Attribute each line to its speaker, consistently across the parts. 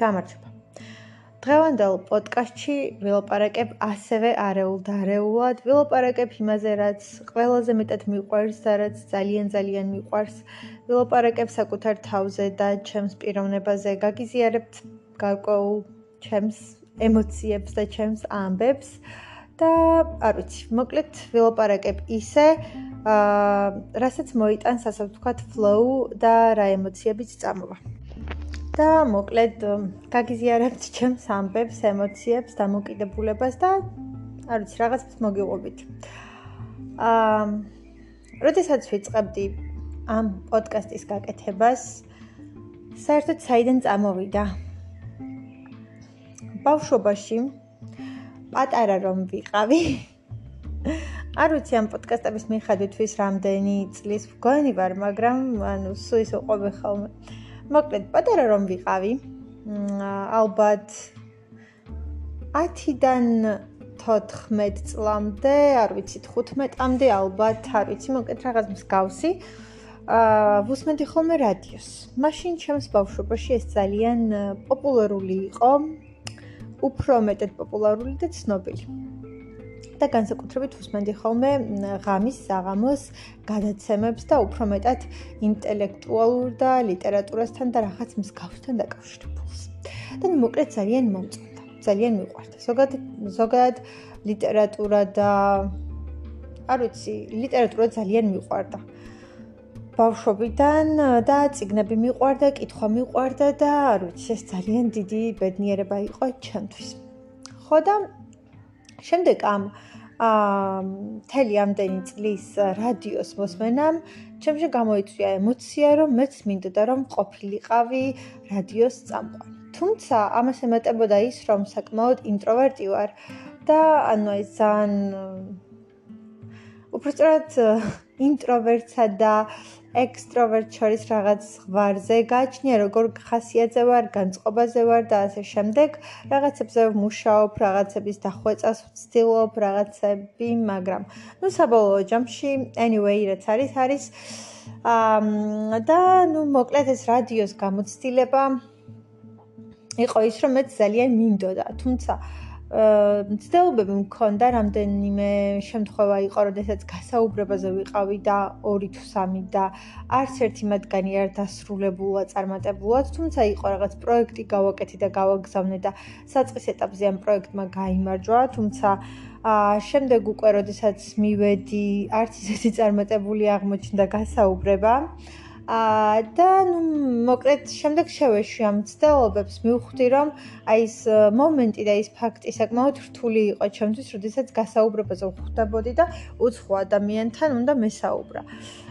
Speaker 1: გამარჯობა. დღევანდელ პოდკასტში ვილაპარაკებ ასევე არეულ დარეულად, ვილაპარაკებ იმაზე, რაც ყველაზე მეტად მიყვარს და რაც ძალიან ძალიან მიყვარს. ვილაპარაკებ საკუთარ თავზე და ჩემს პიროვნებაზე, გაგიზიარებთ გარკვეულ ჩემს ემოციებს და ჩემს ამბებს და არ ვიცი, მოკლედ ვილაპარაკებ ისე, აა, რასაც მოიტანს ასე ვთქვათ, flow და რა ემოციებიც წამოვა. და მოკლედ გაგიზიარებთ ჩემს ამბებს, ემოციებს, დამოკიდებულებას და არ ვიცი, რაღაცას მოგიყვებით. აა, როდესაც ვიწყებდი ამ პოდკასტის გაკეთებას, საერთოდ საიდან წამოვიდა? ბავშვობაში პატარა რომ ვიყავი. არ ვიცი ამ პოდკასტების მიხედვით ვის რამდენი წლის მგონი ვარ, მაგრამ ანუ სულ ისე ყვები ხოლმე. მოკლედ პატარა რომ ვიყავი ალბათ 10-დან 14 წლამდე, არ ვიცი 15-მდე ალბათ, არ ვიცი, მოკლედ რაღაც მსგავსი. აა ვუსმენდი ხოლმე რადიოს. მაშინ ჩემს ბავშვობაში ეს ძალიან პოპულარული იყო. უფრო მეტად პოპულარული და ცნობილი. და განსაკუთრებით უსმენდი ხოლმე ღამის საღამოს გადაცემებს და უფრო მეტად ინტელექტუალურ და ლიტერატურასთან და რაღაც მსგავსთან დაკავშირებულს. და მოკლედ ძალიან მომწონდა, ძალიან მიყვარდა. ზოგადად ზოგადად ლიტერატურა და არ ვიცი, ლიტერატურა ძალიან მიყვარდა. ბავშვობიდან და ციგნები მიყვარდა, კითხვა მიყვარდა და არ ვიცი, ეს ძალიან დიდი ბედნიერება იყო ჩემთვის. ხო და შემდეგ ამ აა მთელი ამდენი წლის რადიოს მოსმენამ ჩემში გამოიწვია ემოცია, რომ მეც მინდოდა რომ ყოფილიყავი რადიოს წამყვანი. თუმცა ამას ემატებოდა ის, რომ საკმაოდ ინტროვერტი ვარ და ანუ ეს ძალიან უბრალოდ ინტროვერტსა და ექსტროვერტ შორის რაღაც ღვარზე გაჩნია, როგორ ხასიათზე ვარ, განწყობაზე ვარ და ასე შემდეგ. რაღაცებზე ვმუშაობ, რაღაცების დახვეწას ვცდილობ, რაღაცები, მაგრამ ნუ საბოლოო ჯამში anyway, რაც არის, არის აა და ნუ მოკლედ ეს რადიოს გამოცდილება იყო ის, რომ მეც ძალიან მინდოდა, თუმცა მცდელობები მქონდა რამდენიმე შემთხვევა იყო, როდესაც გასაუბრებაზე ვიყავი და 2 თუ 3 და არც ერთი მათგანი არ დასრულებულა წარმატებულად, თუმცა იყო რაღაც პროექტი გავაკეთე და გავაგზავნე და საწყის ეტაპზე ამ პროექტმა გამოიმარჯვა, თუმცა ა შემდეგ უკვე როდესაც მივედი, არც ისეთი წარმატებული აღმოჩნდა გასაუბრება. აა და ნუ მოკლედ შემდეგ შევეშვი ამ ცდელობებს მივხვდი რომ აი ეს მომენტი და ეს ფაქტი საკმაოდ რთული იყო ჩემთვის, როდესაც გასაუბრებაზე ვხვდებოდი და უცხო ადამიანთან უნდა მესაუბრა.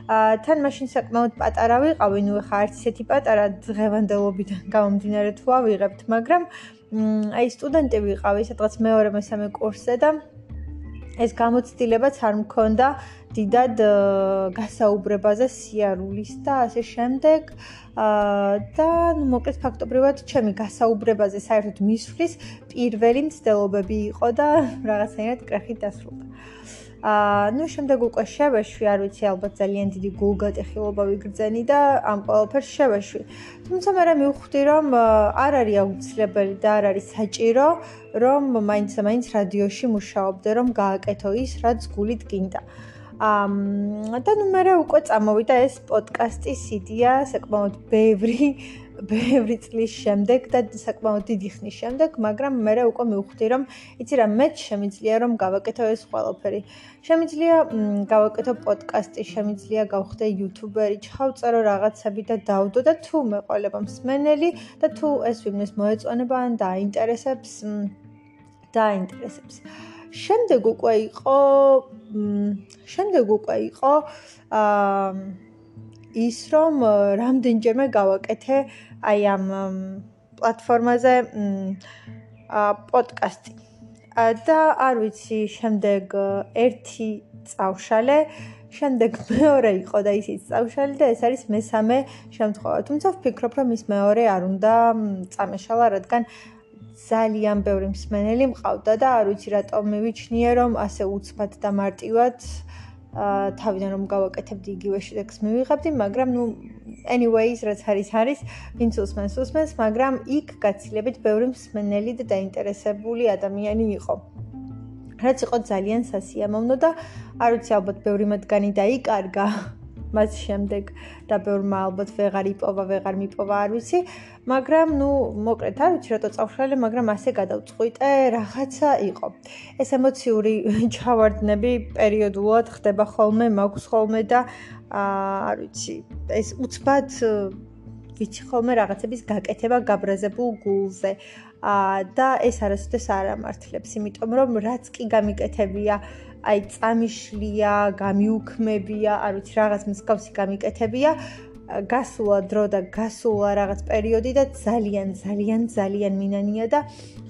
Speaker 1: აა თან მაშინ საკმაოდ პატარა ვიყავი, ნუ ხა არც ისეთი პატარა დღევანდელობიდან გამომდინარე თუ ავიღებთ, მაგრამ აი სტუდენტი ვიყავი, სადღაც მეორე მესამე კურსზე და ეს გამოცდილებაც არ მქონდა დიდად გასაუბრებაზე სიარულის და ასე შემდეგ. და ნუ მოკლედ ფაქტობრივად ჩემი გასაუბრებაზე საერთოდ მისვლის პირველი მცდელობები იყო და რაღაცაირად კრახით დასრულდა. აა ნუ შემდეგ უკვე შევეშვი, არ ვიცი, ალბათ ძალიან დიდი გულგატეხილობა ვიგრძენი და ამ ყველაფერს შევეშვი. თუმცა მე მივხვდი, რომ არ არის აუცილებელი და არ არის საჭირო, რომ მაინც მაინც რადიოში მუშაობდე, რომ გააკეთო ის, რაც გულით გინდა. აა და ნუ მე უკვე წამოვიდა ეს პოდკასტის იდეა, საკმაოდ ბევრი ბევრი წლის შემდეგ და საკმაოდ დიდი ხნის შემდეგ, მაგრამ მე უკვე მივხვდი, რომ იცი რა, მე შემიძლია რომ გავაკეთო ეს ყველაფერი. შემიძლია გავაკეთო პოდკასტი, შემიძლია გავხდე იუთუბერი, ჩავწერო რაღაცები და დავდო და თუ მეყოლება მსმენელი და თუ ეს ვინმეს მოეწონება ან დაინტერესებს დაინტერესებს. შემდეგ უკვე იყო შემდეგ უკვე იყო აა ის რომ რამდენჯერმე გავაკეთე აი ამ პლატფორმაზე ა პოდკასტი. და არ ვიცი, შემდეგ ერთი წავშალე, შემდეგ მეორე იყო და ისიც წავშალე და ეს არის მესამე შემთხვევა. თუმცა ვფიქრობ, რომ ის მეორე არ უნდა წამეშალა, რადგან ძალიან ბევრი მსმენელი მყავდა და არ ვიცი რატომ მივიჩნიე, რომ ასე უცბად და მარტივად თავიდან რომ გავაკეთებდი იგივე შედეგს მივიღებდი, მაგრამ ნუ anyways, რაც არის არის, ვინც უსმენს, უსმენს, მაგრამ იქ გაცილებით ბევრი მსმენელი და დაინტერესებული ადამიანი იყო. რაც იყო ძალიან სასიამოვნო და არ ვიცი ალბათ ბევრი მათგანი დაიკარგა მას შემდეგ და ბევრმა ალბათ ვეღარ იპოვა, ვეღარ მიპოვა, არ ვიცი, მაგრამ ნუ მოკლედ არ ვიცი რატო წავშალე, მაგრამ ასე გადავწყვიტე, რაღაცა იყო. ეს ემოციური ჩავარდნები პერიოდულად ხდება ხოლმე, მაქვს ხოლმე და არ ვიცი, ეს უცბად ვიცი ხოლმე რაღაცების გაკეთება გაბრაზებულ გულზე. ა და ეს არასოდეს არ ამართლებს, იმიტომ რომ რაც კი გამიკეთებია, აი წამიშლია, გამიუქმებია, არ ვიცი, რაღაც მსგავსი გამიკეთებია, გასულა დრო და გასულა რაღაც პერიოდი და ძალიან ძალიან ძალიან მინანია და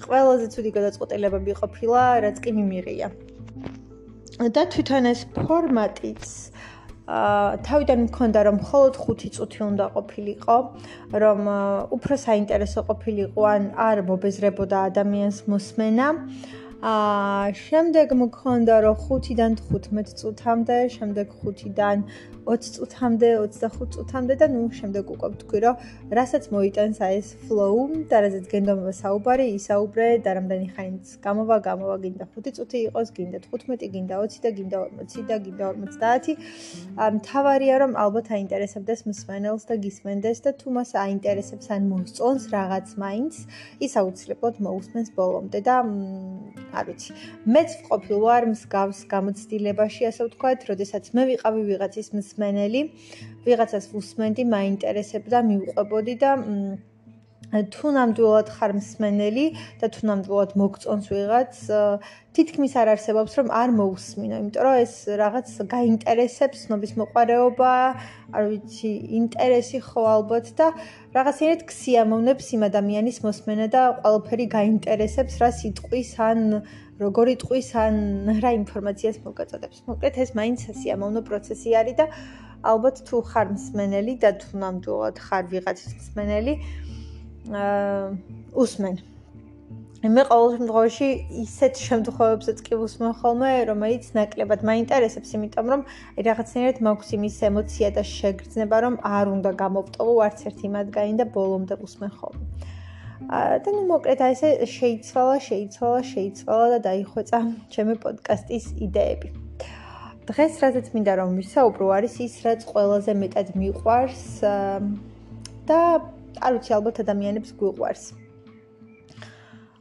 Speaker 1: ყველაზე ცუდი გადაწყვეტილებები ყოფილა, რაც კი მიმიღია. და თვითონ ეს ფორმატიც აა თავიდან მქონდა რომ მხოლოდ 5 წუთი უნდა ყოფილიყო, რომ უფრო საინტერესო ყოფილიყო ან არ მობეზრებოდა ადამიანს მოსმენა. აა შემდეგ მქონდა რომ 5-დან 15 წუთამდე, შემდეგ 5-დან 20 წუთამდე, 25 წუთამდე და ნუ შემდეგ უკვე ვთქვი, რომ რასაც მოიტანს აი ეს flow და რასაც გენდომება საუბარი, ისაუბრე და რამდენი ხანიც გამოვა, გამოვა, გინდა 5 წუთი იყოს, გინდა 15, გინდა 20 და გინდა 40 და გინდა 50. ამ თავარია რომ ალბათ აინტერესებდეს მსმენელს და გისმენდეს და თუ მას აინტერესებს ან მოსწონს რაღაც მაინც, ის აუცილებლად მოусმენს ბოლომდე და არ ვიცი. მეც ვყოფილ ვარ მსგავს გამოცდილებაში, ასე ვთქვათ, როდესაც მე ვიყავი ვიღაცის მსმენელი ვიღაცას უსმენდი, მაინტერესებდა, მიუყვებოდი და თუ ნამდვილად ხარ მსმენელი და თუ ნამდვილად მოგწონს ვიღაც, თითქმის არ არსებობს რომ არ მოусმინო, იმიტომ რომ ეს რაღაც გაინტერესებს, ნობის მოყარეობა, არ ვიცი, ინტერესი ხო ალბათ და რაღაცნაირად ქსიამოვნებს იმ ადამიანის მოსმენა და ყველაფერი გაინტერესებს, რა სიტყვის ან როგორი ტყვის ან რა ინფორმაციას მოგაწოდებს. მოკლედ ეს მაინც სასიამოვნო პროცესი არის და ალბათ თუ ხარ მსმენელი და თუ ნამდვილად ხარ ვიღაცის მსმენელი, აა უსმენ. მე ყოველ შემთხვევაში ისეთ შემთხვევებსაც კი უსმენ ხოლმე, რომელიც ნაკლებად მაინტერესებს, იმიტომ რომ აი რაღაცნაირად მაქვს იმის ემოცია და შეგრძნება, რომ არ უნდა გამოვტოვო არც ერთი მათგანი და ბოლომდე უსმენ ხოლმე. და ნუ მოკლედ აი ესე შეიცვალა, შეიცვალა, შეიცვალა და დაიხვეწა ჩემი პოდკასტის იდეები. დღეს რაზეც მინდა რომ ვისაუბრო არის ის, რაც ყველაზე მეტად მიყვარს და არ ვიცი, ალბათ ადამიანებს გვიყვარს.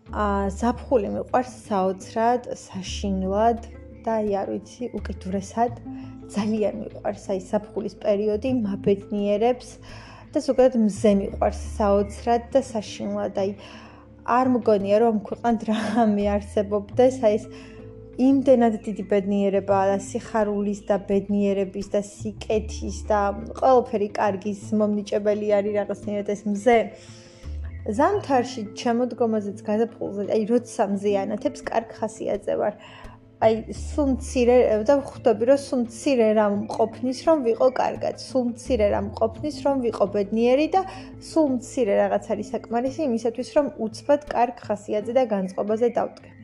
Speaker 1: აა ზაფხული მიყვარს საოცრად, საშინლად და აი არ ვიცი, უკიდურესად ძალიან მიყვარს აი ზაფხულის პერიოდი, მაბედნიერებს. და ზოგადად მზე მიყვარს საოცრად და საშინლად. აი არ მგონია რომ ქვეყანად რამე არსებობდეს, აი ეს იმდენად დიდი ბედნიერება და სიხარულის და ბედნიერების და სიკეთის და ყველაფერი კარგის მომნიჭებელი არის რაღაცნაირად ეს მზე. ზამთარში ჩემოდგომაზეც გადაფხულზე, აი როცა მზიანათებს კარგ ხასიათზე ვარ. აი სულ მცირე და ხვდები რომ სულ მცირე რამ ყოფნის რომ ვიყო კარგად, სულ მცირე რამ ყოფნის რომ ვიყო ბედნიერი და სულ მცირე რაღაც არის საკმარისი იმისათვის რომ უცბად კარგ ხასიათზე და განწყობაზე დავტკე.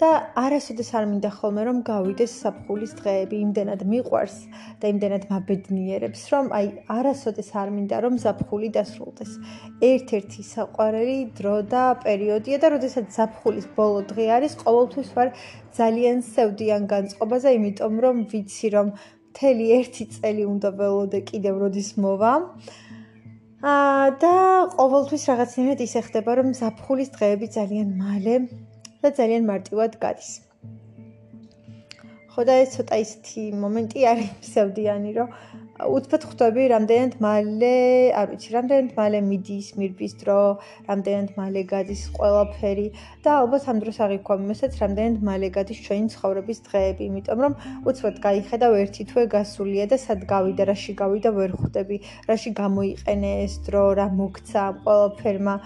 Speaker 1: და არასოდეს არ მინდა ხოლმე რომ გავიდეს საფხულის დღეები, იმდენად მიყვარს და იმდენად მაბედნიერებს, რომ აი არასოდეს არ მინდა რომ საფხული დასრულდეს. ერთ-ერთი საყვარელი დრო და პერიოდია და როდესაც საფხულის ბოლო დღე არის, ყოველთვის ვარ ძალიან სევდიან განწყობაზე, იმიტომ რომ ვიცი რომ მთელი ერთი წელი უნდა ველოდე კიდევ როდის მოვა. აა და ყოველთვის რაღაცნაირად ისე ხდება რომ საფხულის დღეები ძალიან მალე და ძალიან მარტივად გადის. ხო და ეს ცოტა ისეთი მომენტი არის მსევდიანი, რომ უცბად ხვდები რამდენად მალე, არ ვიცი, რამდენად მალე მიდის მირბის დრო, რამდენად მალე გადის ყველაფერი და ალბათ ამ დროს აღიქვამ იმასაც, რამდენად მალე გადის ჩვენი ცხოვრების დღეები, იმიტომ რომ უცბად გაიხედავ ერთი თვე გასულია და სად გავიდა, რაში გავიდა ვერ ხვდები, რაში გამოიყენე ეს დრო, რა მოგცა ყველაფერმა.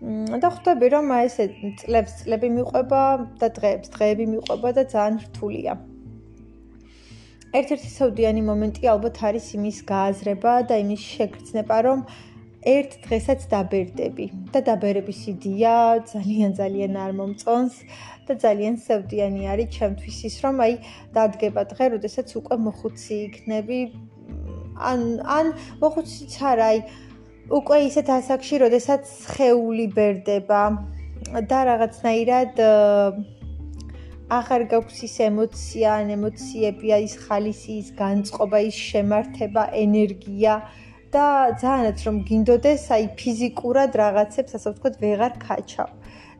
Speaker 1: და ხვდები რომ აი ესე წლებს წლები მიყვება და დღეებს დღეები მიყვება და ძალიან რთულია. ერთ-ერთი საუდიანი მომენტი ალბათ არის იმის გააზრება და იმის შეგრძნება, რომ ერთ დღესაც დაბერდები და დაბერების იდეა ძალიან ძალიან არ მომწონს და ძალიან საუდიანი არის ჩემთვის ის, რომ აი დადგება დღე, როდესაც უკვე მოხუცი იქნები ან ან მოხუციც არა, აი უკვე ისეთ ასაკში, როდესაც ხეული ბერდება და რაღაცნაირად აღარ გაქვს ის ემოცია, ან ემოციები, აი ეს ხალისი, ის განწყობა, ის შემართება, ენერგია და ძალიანაც რომ გინდოდეს, აი ფიზიკურად რაღაცებს, ასე ვთქვათ, ვეღარ ქაჩავ.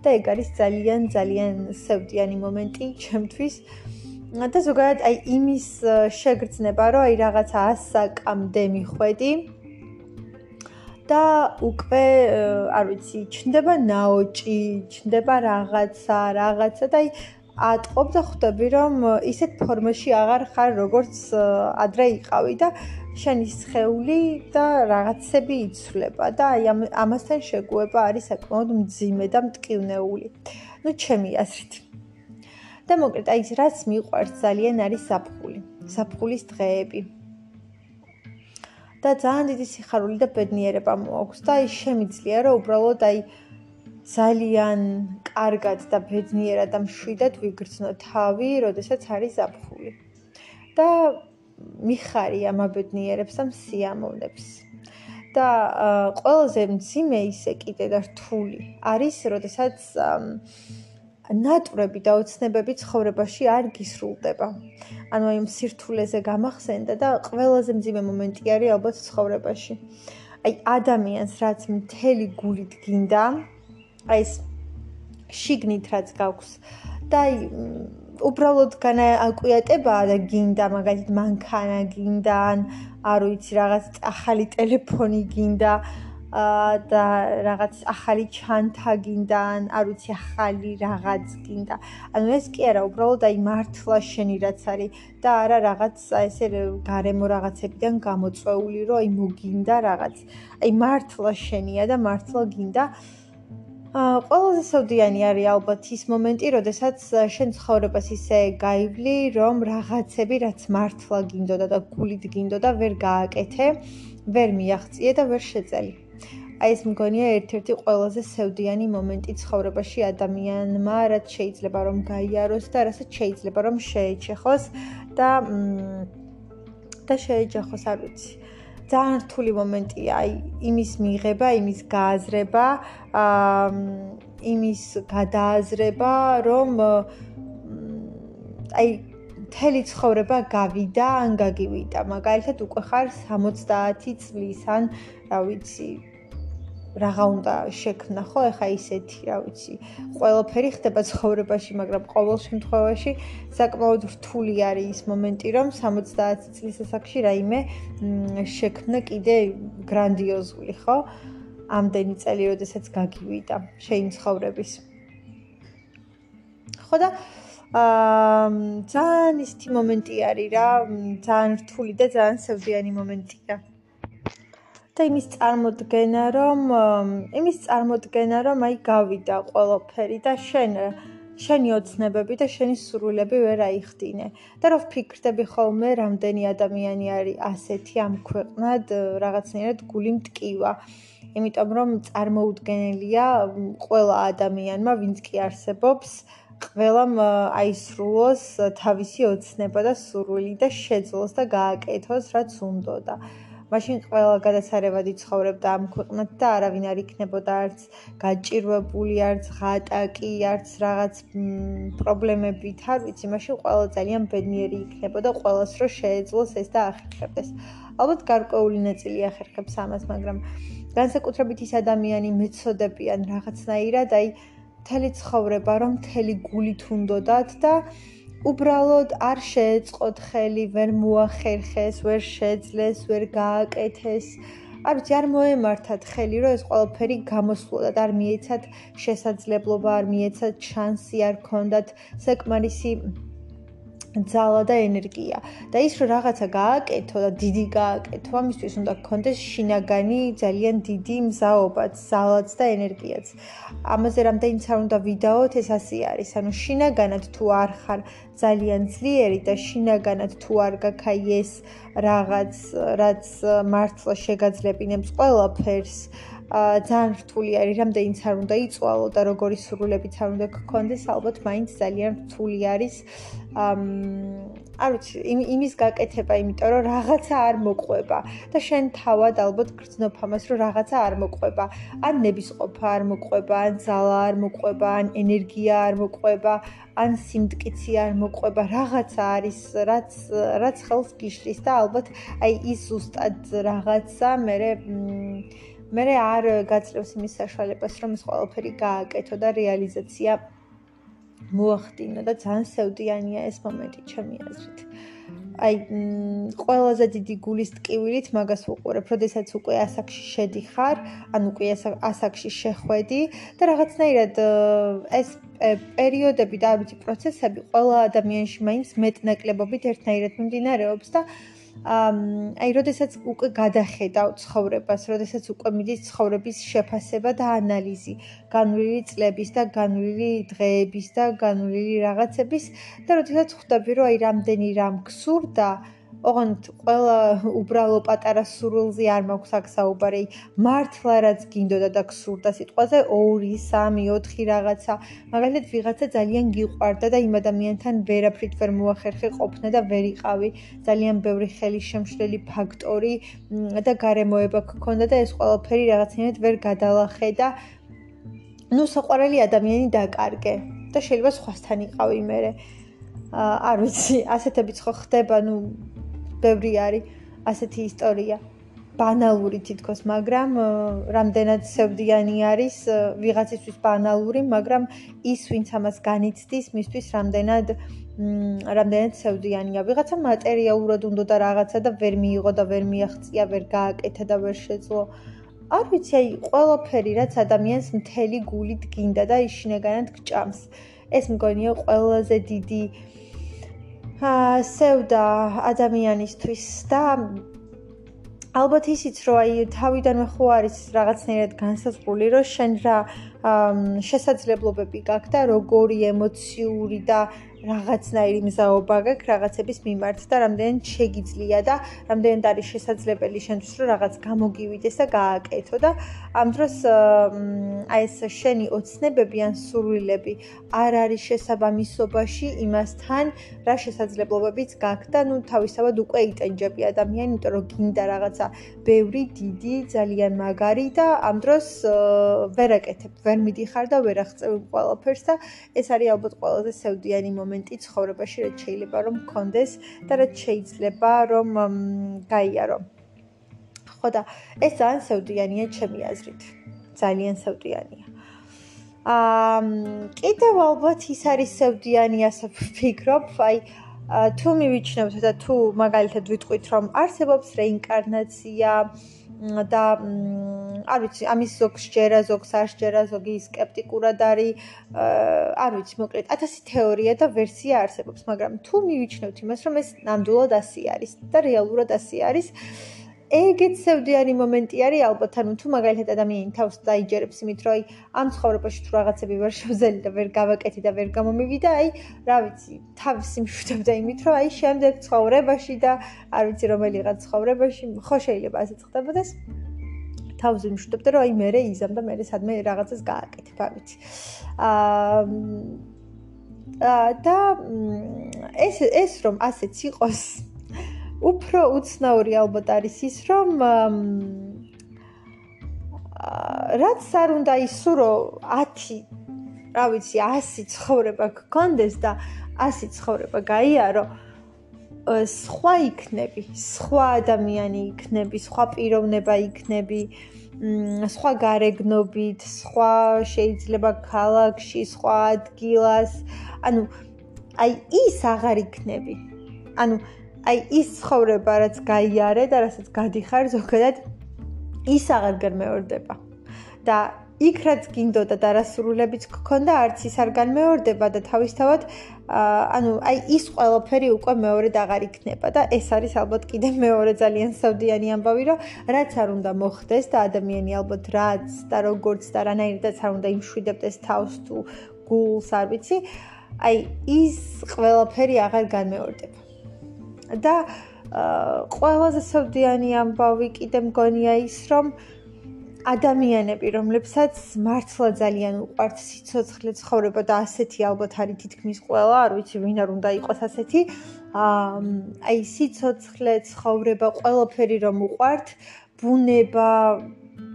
Speaker 1: და ეგ არის ძალიან ძალიან სევდიანი მომენტი ჩემთვის. და ზოგადად აი იმის შეგრძნება, რომ აი რაღაცა ასაკამდე მიხვედი და უკვე არ ვიცი, ჩნდება ნაოჭი, ჩნდება რაღაცა, რაღაცა და აი ატყობ და ხვდები რომ ისეთ ფორმაში აღარ ხარ როგორც ადრე იყავი და შენი სხეული და რაღაცები იცვლება და აი ამასთან შეგუება არის საკმაოდ მძიმე და მტკივნეული. ну ჩემი აზრით. და მოკლედ აი რაც მიყვარს ძალიან არის საფხული. საფხულის დღეები. და ძალიან დიდი სიხარული და ბედნიერება მოაქვს და აი შემიძლია რომ უბრალოდ აი ძალიან კარგად და ბედნიერად და მშვიდად ვიგრძნო თავი, როდესაც არის საფხული. და მიხარი ამ აბედნიერებს და სიამოვნებს. და ყველაზე მძიმე ისე კიდე და რთული არის, როდესაც ნატურები და ოცნებები ცხოვრებაში არ გისრულდება. ანუ აი სირთულეზე გამახსენდა და ყველაზე მძიმე მომენტი არის ალბათ ცხოვრებაში. აი ადამიანს რაც მთელი გულით გინდა, აი ეს შიგნით რაც გაქვს და აი უბრალოდ განაკვიატებაა და გინდა მაგალითად მანქანა გინდა ან არ ვიცი რაღაც ახალი ტელეფონი გინდა და რაღაც ახალი ჩანთა გინდა ან არ ვიცი ახალი რაღაც გინდა. ანუ ეს კი არა, უბრალოდ აი მართლა შენი რაც არის და არა რაღაც ესე გარემო რაღაცებიდან გამოწვეული, რომ აი მოგინდა რაღაც. აი მართლა შენია და მართლა გინდა. აა ყველაზე სოდიანი არის ალბათ ის მომენტი, როდესაც შენ ცხოვრებას ისე გაივლი, რომ რაღაცები რაც მართლა გინდოდა და გულით გინდოდა, ვერ გააკეთე, ვერ მიაღწიე და ვერ შეწელი. აი ეს მგონია ერთ-ერთი ყველაზე სევდიანი მომენტი ცხოვრებაში ადამიანმა, რაც შეიძლება რომ გაიაროს და რასაც შეიძლება რომ შეეჩეხოს და და შეეჯახოს, არ ვიცი. ძალიან რთული მომენტია აი იმის მიღება, იმის გააზრება, აა იმის გადააზრება, რომ აი მთელი ცხოვრება გავიდა ან გაგივიდა. მაგალითად უკვე ხარ 70 წლის ან რა ვიცი, რაღა უნდა შექმნა ხო? ეხა ისეთი რა ვიცი ყველაფერი ხდება ცხოვრებაში მაგრამ ყოველ შემთხვევაში საკმაოდ რთული არის ის მომენტი რომ 70 წლის ასაკში რაიმე შექმნა კიდე გრანდიოზული ხო? ამდენი წელი როდესაც გაგივიდა შენ ცხოვრების. ხო და აა ძალიან ისეთი მომენტი არის რა ძალიან რთული და ძალიან სევდიანი მომენტია და იმის წარმოდგენა, რომ იმის წარმოდგენა, რომ აი გავიდა ყველაფერი და შენ შენი ოცნებები და შენი სურვილები ვერ აიხდინე. და რო ვფიქრდები ხოლმე, რამდენი ადამიანი არის ასეთი ამ ქვეყნად, რაღაცნაირად გული მტკივა. იმიტომ რომ წარმოუდგენელია ყველა ადამიანმა, ვინც კი არსებობს, ყველამ აისრულოს თავისი ოცნება და სურვილი და შეძლოს და გააკეთოს რაც უნდოდა. მაშინ ყველა გადასარევად იცხოვრებდა ამ ქვეყნად და არავინ არ იქნებოდა არც გაჭირვებული, არც ღატაკი, არც რაღაც პრობლემებით, არ ვიცი, მაშინ ყველა ძალიან ბედნიერი იქნებოდა, ყოველს რო შეეძლოს ეს და ახერხებდეს. ალბათ გარკვეული ნაწილი ახერხებს ამას, მაგრამ განსაკუთრებით ის ადამიანი მეცოდებიან რაღაცნაირად, აი მთელი ცხოვრება რომ მთელი გულით უნდოდათ და უბრალოდ არ შეეწყოთ ხელი, ვერ მოახერხეს, ვერ შეძლეს, ვერ გააკეთეს. არ ვიცი, არ მოემართათ ხელი, რომ ეს ყველაფერი გამოსვლოდათ, არ მიეცათ შესაძლებლობა, არ მიეცათ შანსი, არ ქონდათ საკმარისი ძალა და ენერგია და ის რომ რაღაცა გააკეთო და დიდი გააკეთო, ამისთვის უნდა გქონდეს შინაგანი ძალიან დიდი მზაობაც, ძალაც და ენერგიაც. ამაზე რამდენიც არ უნდა ვიდაოთ, ეს ასე არის. ანუ შინაგანად თუ არ ხარ ძალიან ძლიერი და შინაგანად თუ არ გაქაი ეს რაღაც, რაც მართლა შეგაძლებინებს ყველაფერს, ძალიან რთული არის, რამდენიც არ უნდა იწვალო და როგორი სრულებიც არ უნდა გქონდეს, ალბათ მაინც ძალიან რთული არის. ამ არ ვიცი, იმის გაკეთება, იმიტომ რომ რაღაცა არ მოყვება და შენ თავად ალბათ გრძნობ ამას, რომ რაღაცა არ მოყვება. ან ნებისყოფა არ მოყვება, ან ძალა არ მოყვება, ან ენერგია არ მოყვება, ან სიმტკიცე არ მოყვება, რაღაცა არის, რაც რაც ხელს გიშლის და ალბათ აი ის ზუსტად რაღაცა მე მე არ გაწევს იმის საშუალებას, რომ ეს ყველაფერი გააკეთო და რეალიზაცია მოახდინო და ძალიან სევდიანია ეს მომენტი ჩემი აზრით. აი ყველაზე დიდი გულის ტკივილით მაგას ვუყურებ, როდესაც უკვე ასაკში შედიხარ, ან უკვე ასაკში შეხვედი და რაღაცნაირად ეს პერიოდები და ვიცი პროცესები ყველა ადამიანში მაინც მეტნაკლებობით ერთნაირად მიმდინარეობს და აი, როდესაც უკვე გადახედავ ცხოვრებას, როდესაც უკვე მიდის ცხოვრების შეფასება და ანალიზი, განვლილი წლების და განვლილი დღეების და განვლილი რაღაცების და როდესაც ხვდები, რომ აი, რამდენი რამ გსურდა, ოღონდ ყველა უბრალო პატარა სურვილზე არ მაქვს აქ საუბარი. მართლა რაც გინდოდა და გსურდა სიტყვაზე 2, 3, 4 რაღაცა. მაგალითად ვიღაცა ძალიან გიყვარდა და იმ ადამიანთან ვერაფრით ვერ მოახერხე ყოფნა და ვერ იყავი. ძალიან ბევრი ხელი შემშლელი ფაქტორი და გარემოება გქონდა და ეს ყველაფერი რაღაცნაირად ვერ გადალახე და ნუ საყვარელი ადამიანი დაკარგე და შეიძლება სხვასთან იყავი მე. აა არ ვიცი, ასეთებიც ხო ხდება, ნუ ბევრი არის ასეთი ისტორია ბანალური თითქოს, მაგრამ რამდენად სევდიანი არის ვიღაცისთვის ბანალური, მაგრამ ის ვინც ამას განიცდის, მისთვის რამდენად რამდენად სევდიანია. ვიღაცა მატერიალურად უნდა და რაღაცა და ვერ მიიღო და ვერ მიაღწია, ვერ გააკეთა და ვერ შეძლო. არ ვიცი, აი, ყველაფერი რაც ადამიანს მთელი გულით გინდა და ის შინაგანად გჭამს. ეს მგონია ყველაზე დიდი სევდა ადამიანისთვის და ალბათ ისიც რომ აი თავიდანვე ხო არის რაღაცნაირად განსაზღვრული რომ შენ რა შესაძლებლობები გაქვს და როგორი ემოციური და რაღაცნაირი მზაობა გაქვს რაღაცების მიმართ და რამდენად შეგიძლია და რამდენად არის შესაძლებელი შენთვის რომ რაღაც გამოგივიდეს და გააკეთო და ამ დროს აი ეს შენი ოცნებები ან სურვილები არ არის შესაბამისობაში იმასთან რა შესაძლებლობებიც გაქვს და ნუ თავისთავად უკვე იტენჯები ადამიანი იმიტომ რომ გინდა რაღაცა ბევრი დიდი ძალიან მაგარი და ამ დროს ვერ აკეთებ ვერ მიდიხარ და ვერ აღწევ ყველაფერს და ეს არის ალბათ ყველაზე სევდიანი მომენტი მომენტი ცხოვრებაში რაც შეიძლება რომ მქონდეს და რაც შეიძლება რომ გაიარო. ხო და ეს ძალიან სევდიანია ჩემი აზრით. ძალიან სევდიანია. აა კიდევ ალბათ ის არის სევდიანი ასე ვფიქრობ, აი თუ მივიჩნევთ და თუ მაგალითად ვიტყვით რომ არსებობს რეინკარნაცია და არ ვიცი, ამის ზოგს ჯერა, ზოგს არ ჯერა, ზოგი სკეპტიკურად არის, არ ვიცი, მოკლედ 1000 თეორია და ვერსია არსებობს, მაგრამ თუ მივიჩნევთ იმას, რომ ეს ნამდვილად ასე არის და რეალურად ასე არის, აა ეგეც სევდიანი მომენტი არის ალბათ ანუ თუ მაგალითად ადამიანი თავს დაიჯერებს იმით რომ აი ამ ცხოვრებაში თუ რაღაცები ვერ შევძელი და ვერ გავაკეთე და ვერ გამომივიდა აი რა ვიცი თავს იმშვიდობდა იმით რომ აი შემდეგ ცხოვრებაში და არ ვიცი რომელიღაც ცხოვრებაში ხო შეიძლება ასე ხდებოდეს თავს იმშვიდობდა რომ აი მე იზამ და მე სადმე რაღაცას გააკეთებ არ ვიცი. აა და ეს ეს რომ ასეც იყოს უფრო უცნაური ალბათ არის ის, რომ რაც არ უნდა ისურო 10, რა ვიცი, 100 ცხოვრება გქონდეს და 100 ცხოვრება გაიარო, სხვა იქნები, სხვა ადამიანი იქნები, სხვა პიროვნება იქნები, სხვა გარეგნობით, სხვა შეიძლება ქალაქში, სხვა ადგილას, ანუ აი ის აღარ იქნები. ანუ აი ის ცხოვრება რაც გაიარე და რასაც გადიხარ ზოგადად ის აღარ განმეორდება და იქ რაც გინდოდა და რასრულებიც გქონდა არც ის არ განმეორდება და თავისთავად ანუ აი ის ყველაფერი უკვე მეორედ აღარ იქნება და ეს არის ალბათ კიდე მეორე ძალიან სავდიანი ამბავი რომ რაც არ უნდა მოხდეს და ადამიანი ალბათ რაც და როგორც და რანაირადაც არ უნდა იმშვიდებდეს თავს თუ გულს არ ვიცი აი ის ყველაფერი აღარ განმეორდება და ყველაზე სევდიანი ამბავი კიდე მგონია ის რომ ადამიანები, რომლებსაც მართლა ძალიან უყვართ სიცოცხლე ცხოვრება და ასეთი ალბათ არის თითქმის ყველა, არ ვიცი, ვინ არ უნდა იყოს ასეთი. აი სიცოცხლე ცხოვრება, ყველაფერი რომ უყვართ, ბუნება,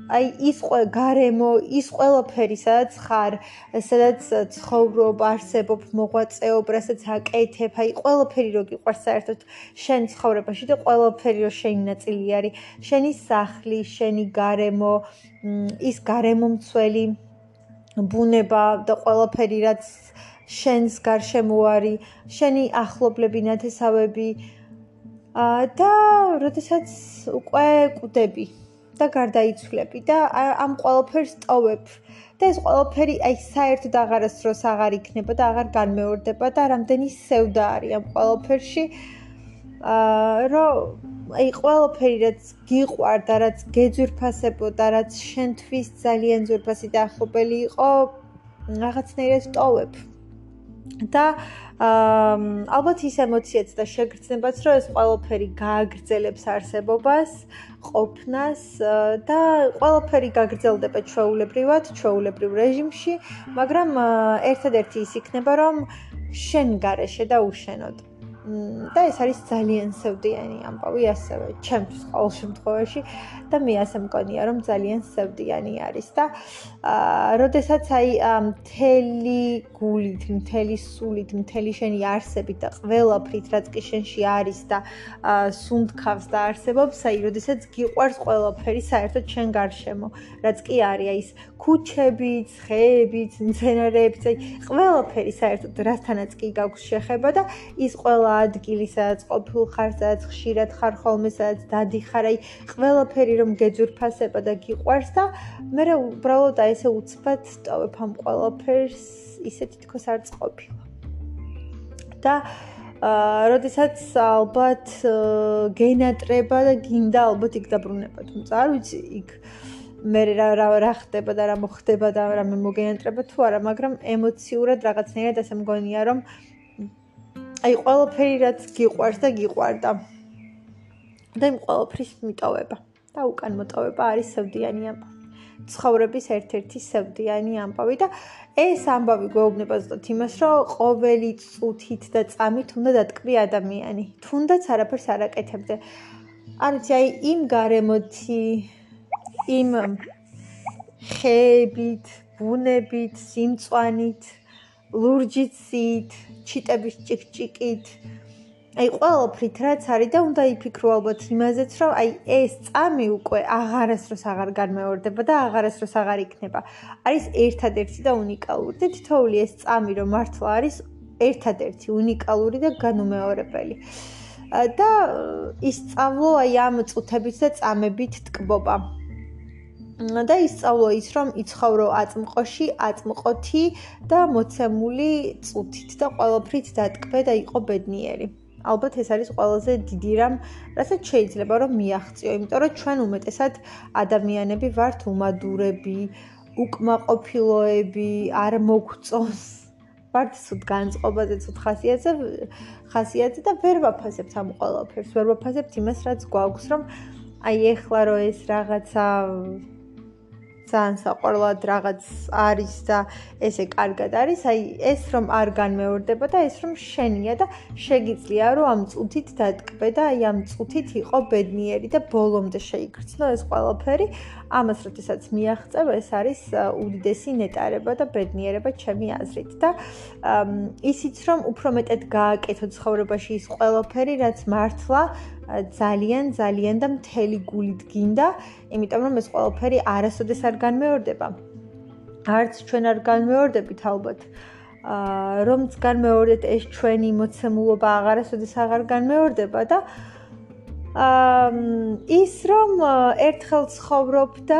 Speaker 1: აი ის ყო გარემო, ის ყველაფერი, სადაც ხარ, სადაც ცხოვრობ, არსებობ, მოღვაწეობ, რასაც აკეთებ, აი ყველაფერი რო გიყვარს საერთოდ შენ ცხოვრებაში და ყველაფერი რო შენი ნაწილი არის, შენი სახლი, შენი გარემო, ის გარემომცველი ბუნება და ყველაფერი რაც შენს გარშემო არის, შენი ახლობლები, ნათესავები და როდესაც უკვე კვდები და გარდაიცვლები და ამ ყველაფერს ტოვებ. და ეს ყველაფერი აი საერთოდ აღარასდროს აღარ იქნება და აღარ განმეორდება და რამდენი სევდა არის ამ ყველაფერში. აა რომ აი ყველაფერი რაც გიყვარ და რაც გეძვირფასებოდა რაც შენთვის ძალიან ძვირფასი და ახლობელი იყო რაღაცნაირად ტოვებ. და ალბათ ის ემოციაც და შეგრძნებაც რომ ეს ყველაფერი გააგრძელებს არსებობას, ყოფნას და ყველაფერი გაგრძელდება ჩვეულებრივად, ჩვეულებრივ რეჟიმში, მაგრამ ერთადერთი ის იქნება რომ შენ გარეშე და უშენოდ. და ეს არის ძალიან სევდიანი ამბავი ასევე ჩემთვის ყოველ შემთხვევაში. და მე ასე მგონია რომ ძალიან სევდიანი არის და აა როდესაც აი მთელი გულით, მთელი სულით, მთელი შენი არსებით და ყველაფრით რაც კი შენში არის და აა სუნთქავს და არსებობს, აი როდესაც გიყვარს ყველაფერი საერთოდ შენ გარშემო, რაც კი არის აი ეს ქუჩებიც, ხეებიც, მცენარეებიც, აი ყველაფერი საერთოდ რასთანაც კი გაქვს შეხება და ის ყველა ადგილი, სადაც ყოფილ ხარ, სადაც ხშირად ხარ ხოლმე, სადაც დადიხარ, აი ყველაფერი რომ გეძურფასება და გიყვარს და მე რა უბრალოდ აი ესე უცბად ტოვებ ამ ყველაფერს, ისე თითქოს არ წყობილა. და აა, როდესაც ალბათ გენატრება და გინდა ალბათ იქ დაბრუნება, თუმცა არ ვიცი, იქ მე რა რა რა ხდება და რა მოხდება და რა მე მოგენატრება თუ არა, მაგრამ ემოციურად რაღაცნაირად ასე მგონია, რომ აი ყველაფერი რაც გიყვარს და გიყვარდა. და იმ ყველაფრის მიტოვება. და უკან მოტოვება არის სევდიანი ამბავი. ცხოვრების ერთ-ერთი სევდიანი ამბავი და ეს ამბავი გვეუბნება ზუსტად იმას რომ ყოველი წუთით და წამით უნდა დატკბი ადამიანი. თუნდაც არაფერს არ აკეთებდე. არიცი აი იმ გარემოთი იმ ხეებით ბუნებით სიმწვანით ლურჯიცით, ჩიტების ჭიკჭიკით. აი ყოველფრით რაც არის და უნდა იფიქრო ალბათ იმაზეც, რომ აი ეს წამი უკვე აღარასდროს აღარ განმეორდება და აღარასდროს აღარ იქნება. არის ერთადერთი და უნიკალური და თითოეული ეს წამი რომ მართლა არის ერთადერთი უნიკალური და განუმეორებელი. და ისწავლო აი ამ წუთებით და წამებით ტკბობა. და ისწავლო ის რომ იცხოვრო აწმყოში, აწმყოთი და მოცემული წუთით და ყოველფრით დატკბე და იყო ბედნიერი. ალბათ ეს არის ყველაზე დიდი რამ, რასაც შეიძლება რომ მიაღწიო, იმიტომ რომ ჩვენ უმეტესად ადამიანები ვართ უმადურები, უკმაყოფილოები, არ მოგწონს ვართ სულ განწყობაზე, სულ ხასიათზე, ხასიათზე და ვერ ვაფასებთ ამ ყოველფერს, ვერ ვაფასებთ იმას, რაც გვაქვს, რომ აი ეხლა რო ეს რაღაცა ძალიან საყვარლად რაღაც არის და ესე კარგად არის, აი ეს რომ არ განმეორდება და ეს რომ შენია და შეგიძლია რომ ამ წუთით დატკბე და აი ამ წუთით იყო ბედნიერი და ბოლომდე შეიგრძნო ეს ყველაფერი. ამას როდესაც მიაღწევ, ეს არის უდიდესი ნეტარება და ბედნიერება ჩემი აზრით და ისიც რომ უფრო მეტად გააკეთო ცხოვრებაში ის ყველაფერი, რაც მართლა ძალიან ძალიან და მთელი გულით გინდა, იმიტომ რომ ეს ყველაფერი არასოდეს არ განმეორდება. არც ჩვენ არ განმეორდებით ალბათ. აა რომც განმეორდეთ ეს ჩვენი მოცემულობა აღარასოდეს აღარ განმეორდება და ის რომ ერთხელ ცხოვრობ და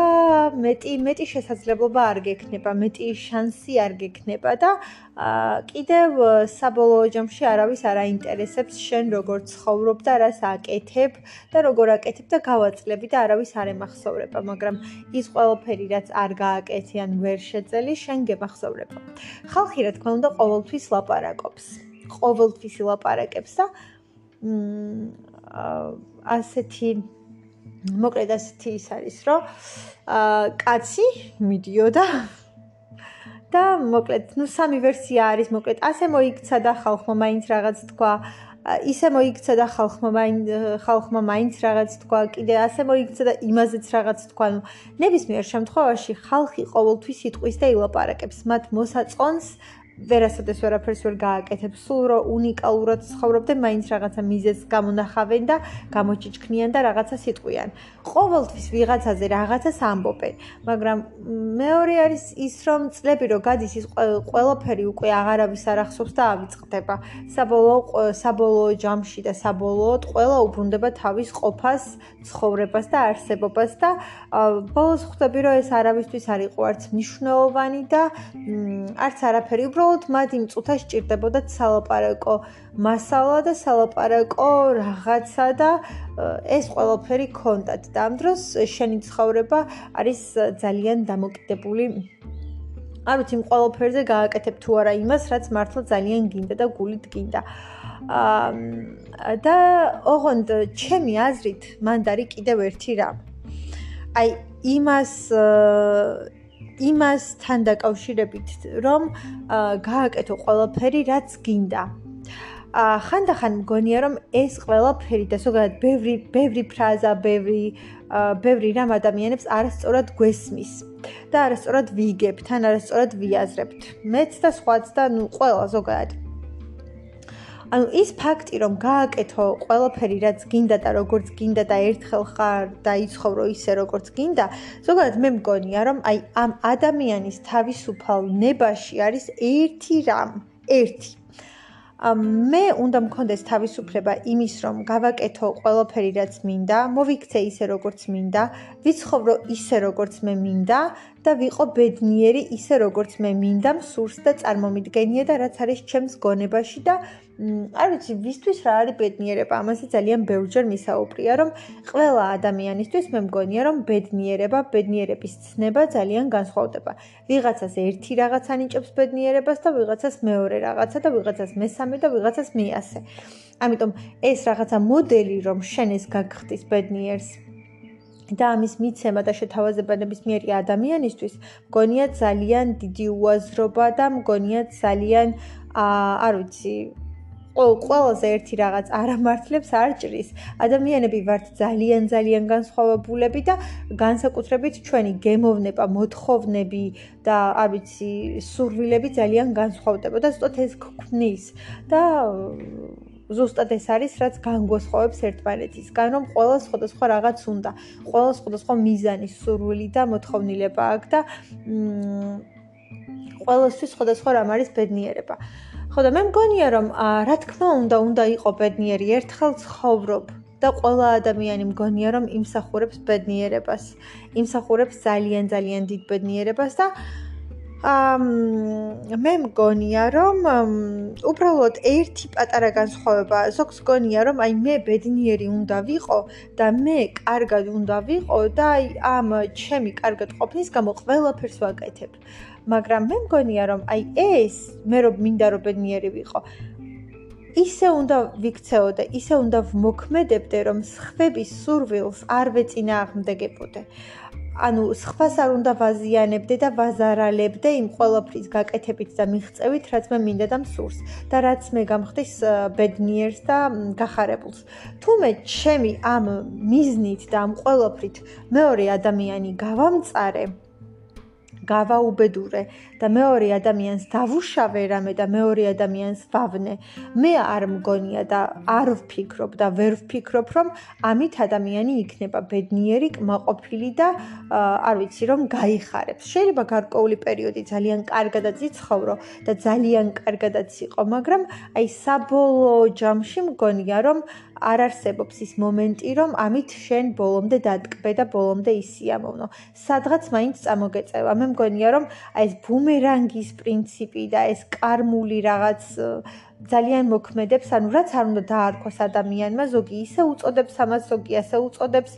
Speaker 1: მეტი მეტი შესაძლებლობა არ გექნება, მეტი შანსი არ გექნება და კიდევ საბოლოო ჯამში არავის არ აინტერესებს შენ როგორ ცხოვრობ და რას აკეთებ და როგორ აკეთებ და გავაწლები და არავის არ ემახსოვრება, მაგრამ ის ყველაფერი რაც არ გააკეთე ან ვერ შეწელი, შენ გემახსოვრება. ხალხი რა თქმა უნდა ყოველთვის ლაპარაკობს. ყოველთვის ლაპარაკებს და მ ასეთი მოკლედ ასეთი ის არის, რომ აა კაცი მიდიოდა და მოკლედ, ну სამი ვერსია არის, მოკლედ ასე მოიქცა და ხალხმა მაინც რაღაც თქვა, ისე მოიქცა და ხალხმა მაინც ხალხმა მაინც რაღაც თქვა, კიდე ასე მოიქცა და იმაზეც რაღაც თქვა. ნუ ნებისმიერ შემთხვევაში ხალხი ყოველთვის იტყვის და ილაპარაკებს მათ მოსაწონს ვერასოდეს ვერაფერს ვერ გააკეთებ, სულ რო უნიკალურად ცხოვრობდნენ, მაინც რაღაცა მიზეს გამონახავენ და გამოჩიჩქნიან და რაღაცა სიტყვიან. ყოველთვის ვიღაცაზე რაღაცას ამბობენ, მაგრამ მეორე არის ის, რომ წლები რო გადის ის ყველაფერი უკვე აღარავის არ ახსოვს და ავიწყდება. საბოლოო საბოლოო ჯამში და საბოლოოდ ყველა უბრუნდება თავის ყოფას, ცხოვრებას და არსებობას და ბოლოს ხვდები, რომ ეს არავისთვის არ იყო არც მნიშვნელოვანი და არც არაფერი უბრალოდ მათ იმ წუთას ჭირდებოდა სალაპარაკო მასალა და სალაპარაკო რაღაცა და ეს ყველაფერი კონტაქტ და ამ დროს შენი ცხოვრება არის ძალიან დამოკიდებული არ ვიცი, ყველაფერზე გააკეთებ თუ არა იმას, რაც მართლა ძალიან გინდა და გულით გინდა. აა და ოღონდ ჩემი აზრით, მანდარი კიდევ ერთი რამ. აი იმას იმასთან დაკავშირებით, რომ გააკეთო ყველაფერი, რაც გინდა. ა ხანდახან მგონია რომ ეს ყველაფერი და ზოგადად ბევრი ბევრი ფრაზა, ბევრი ბევრი რამ ადამიანებს არასწორად გვესმის და არასწორად ვიგებთ, თან არასწორად ვიაზრებთ. მეც და სხვაც და ნუ ყველა ზოგადად. ანუ ის ფაქტი, რომ გააკეთო ყველაფერი, რაც გინდა და როგორც გინდა და ერთხელ ხარ და იცხოვრო ისე, როგორც გინდა, ზოგადად მე მგონია, რომ აი ამ ადამიანის თავისუფალ ნებაში არის ერთი რამ, ერთი. მე უნდა მქონდეს თავისუფლება იმის, რომ გავაკეთო ყველაფერი, რაც მინდა, მოვიქცე ისე, როგორც მინდა, ვიცხოვრო ისე, როგორც მე მინდა და ვიყო ბედნიერი ისე, როგორც მე მინდა, მსურს და წარმომიდგენია და რაც არის ჩემს გონებაში და არ ვიცი, ვისთვის რა არის ბედნიერება? ამაზე ძალიან ბევრჯერ მისაუბრია, რომ ყველა ადამიანისთვის მე მგონია, რომ ბედნიერება, ბედნიერების ცნება ძალიან განსხვავდება. ვიღაცას ერთი რაღაც ანიჭებს ბედნიერებას და ვიღაცას მეორე რაღაცა და ვიღაცას მესამე და ვიღაცას მეასე. ამიტომ ეს რაღაცა მოდელი, რომ შენ ეს გაგხდის ბედნიერს და ამის მიცემა და შეთავაზება ნებისმიერი ადამიანისთვის, მგონია ძალიან დიდი უაზრობა და მგონია ძალიან აა არ ვიცი ყველაზე ერთი რაღაც არამართლებს არ ჭრის. ადამიანები ვართ ძალიან ძალიან განსხვავებულები და განსაკუთრებით ჩვენი გემოვნება, მოთხოვნები და არ ვიცი, სურვილები ძალიან განსხვავდება და სწორედ ეს გქნის. და ზუსტად ეს არის რაც განგვასხოვებს ერთმანეთისგან რომ ყველა სხვადასხვა რაღაც უნდა. ყველა სხვადასხვა მიზანი სურვილი და მოთხოვნილება აქვს და მ ყველასთვის სხვადასხვა რამ არის ბედნიერება ხო და მე მგონია რომ რა თქმა უნდა უნდა იყო ბედნიერი ერთხელ ცხოვრობ და ყველა ადამიანი მგონია რომ იმსახურებს ბედნიერებას. იმსახურებს ძალიან ძალიან დიდ ბედნიერებას და აა მე მგონია რომ უბრალოდ ერთი პატარა განსხვავება. ზოგს გონია რომ აი მე ბედნიერი უნდა ვიყო და მე კარგად უნდა ვიყო და აი ამ ჩემი კარგად ყოფნის გამო ყველაფერს ვაკეთებ მაგრამ მე მგონია რომ აი ეს მე რომ მინდა რომ ბედნიერი ვიყო ისე უნდა ვიქცეო და ისე უნდა ვმოქმედებდე რომ სხვების სურვილს არ ვეწინააღმდეგებოდე. ანუ სხვას არ უნდა ვაზიანებდე და ვაზარალებდე იმ ყოველფრის გაკეთებით და მიღწევით რაც მე მინდა და მსურს და რაც მე გამხდის ბედნიერს და გახარებულს. თუ მე ჩემი ამ მიზნით და ამ ყოველფრით მეორე ადამიანი გავამწარე გავაუბედურე და მეორე ადამიანს დავუშავე რამე და მეორე ადამიანს ვავნე. მე არ მგონია და არ ვფიქრობ და ვერ ვფიქრობ, რომ ამით ადამიანი იქნება ბედნიერი, კმაყოფილი და არ ვიცი, რომ გაიხარებს. შეიძლება გარკვეული პერიოდი ძალიან კარგადაც იცხოვრო და ძალიან კარგადაც იყო, მაგრამ აი საბოლოო ჯამში მგონია, რომ არ არსებობს ის მომენტი, რომ ამით შენ ბოლომდე დატკბე და ბოლომდე ისიამოვნო. სადღაც მაინც წამოგეწევა. მე მგონია, რომ აი ეს ბუმერანგის პრინციპი და ეს კარმული რაღაც ძალიან მოქმედებს, ანუ რაც არ უნდა დაარქვას ადამიანმა, ზოგი ისე უწოდებს ამას, ზოგი ასე უწოდებს,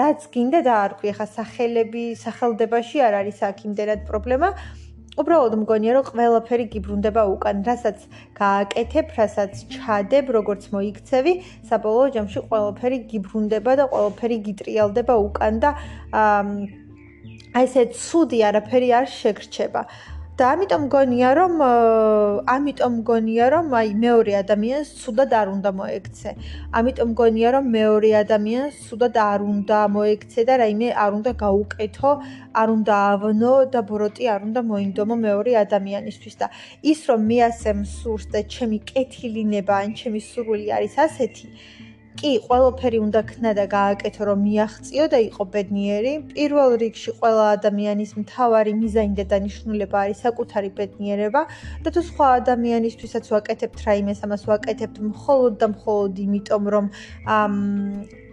Speaker 1: რაც გინდა დაარქვი. ახლა სახელები, სახელდებაში არ არის აქ იმდენად პრობლემა. უბრალოდ მგონია რომ ყველაფერი გიბრუნდება უკან, რასაც გააკეთებ, რასაც ჩადებ, როგორც მოიქცევი, საბოლოო ჯამში ყველაფერი გიბრუნდება და ყველაფერი გიტრიალდება უკან და აი ესე ცუდი არაფერი არ შეგრჩება. და ამიტომ მგონია რომ ამიტომ მგონია რომ აი მეორე ადამიანს ცუდად არ უნდა მოექცე. ამიტომ მგონია რომ მეორე ადამიანს ცუდად არ უნდა მოექცე და რაიმე არ უნდა გაუკეთო, არ უნდა ავნო და ბროტი არ უნდა მოინდომო მეორე ადამიანისთვის და ის რომ მე ასე მსურს და ჩემი კეთილინება ან ჩემი სურვილი არის ასეთი კი, ყველაფერი უნდა ქნა და გააკეთო, რომ მიაღწიო და იყო ბედნიერი. პირველ რიგში ყველა ადამიანის მთავარი მიზანი და დანიშნულება არის საკუთარი ბედნიერება და თუ სხვა ადამიანისთვისაც ვაკეთებთ რაიმეს, ამას ვაკეთებთ მხოლოდ და მხოლოდ იმიტომ, რომ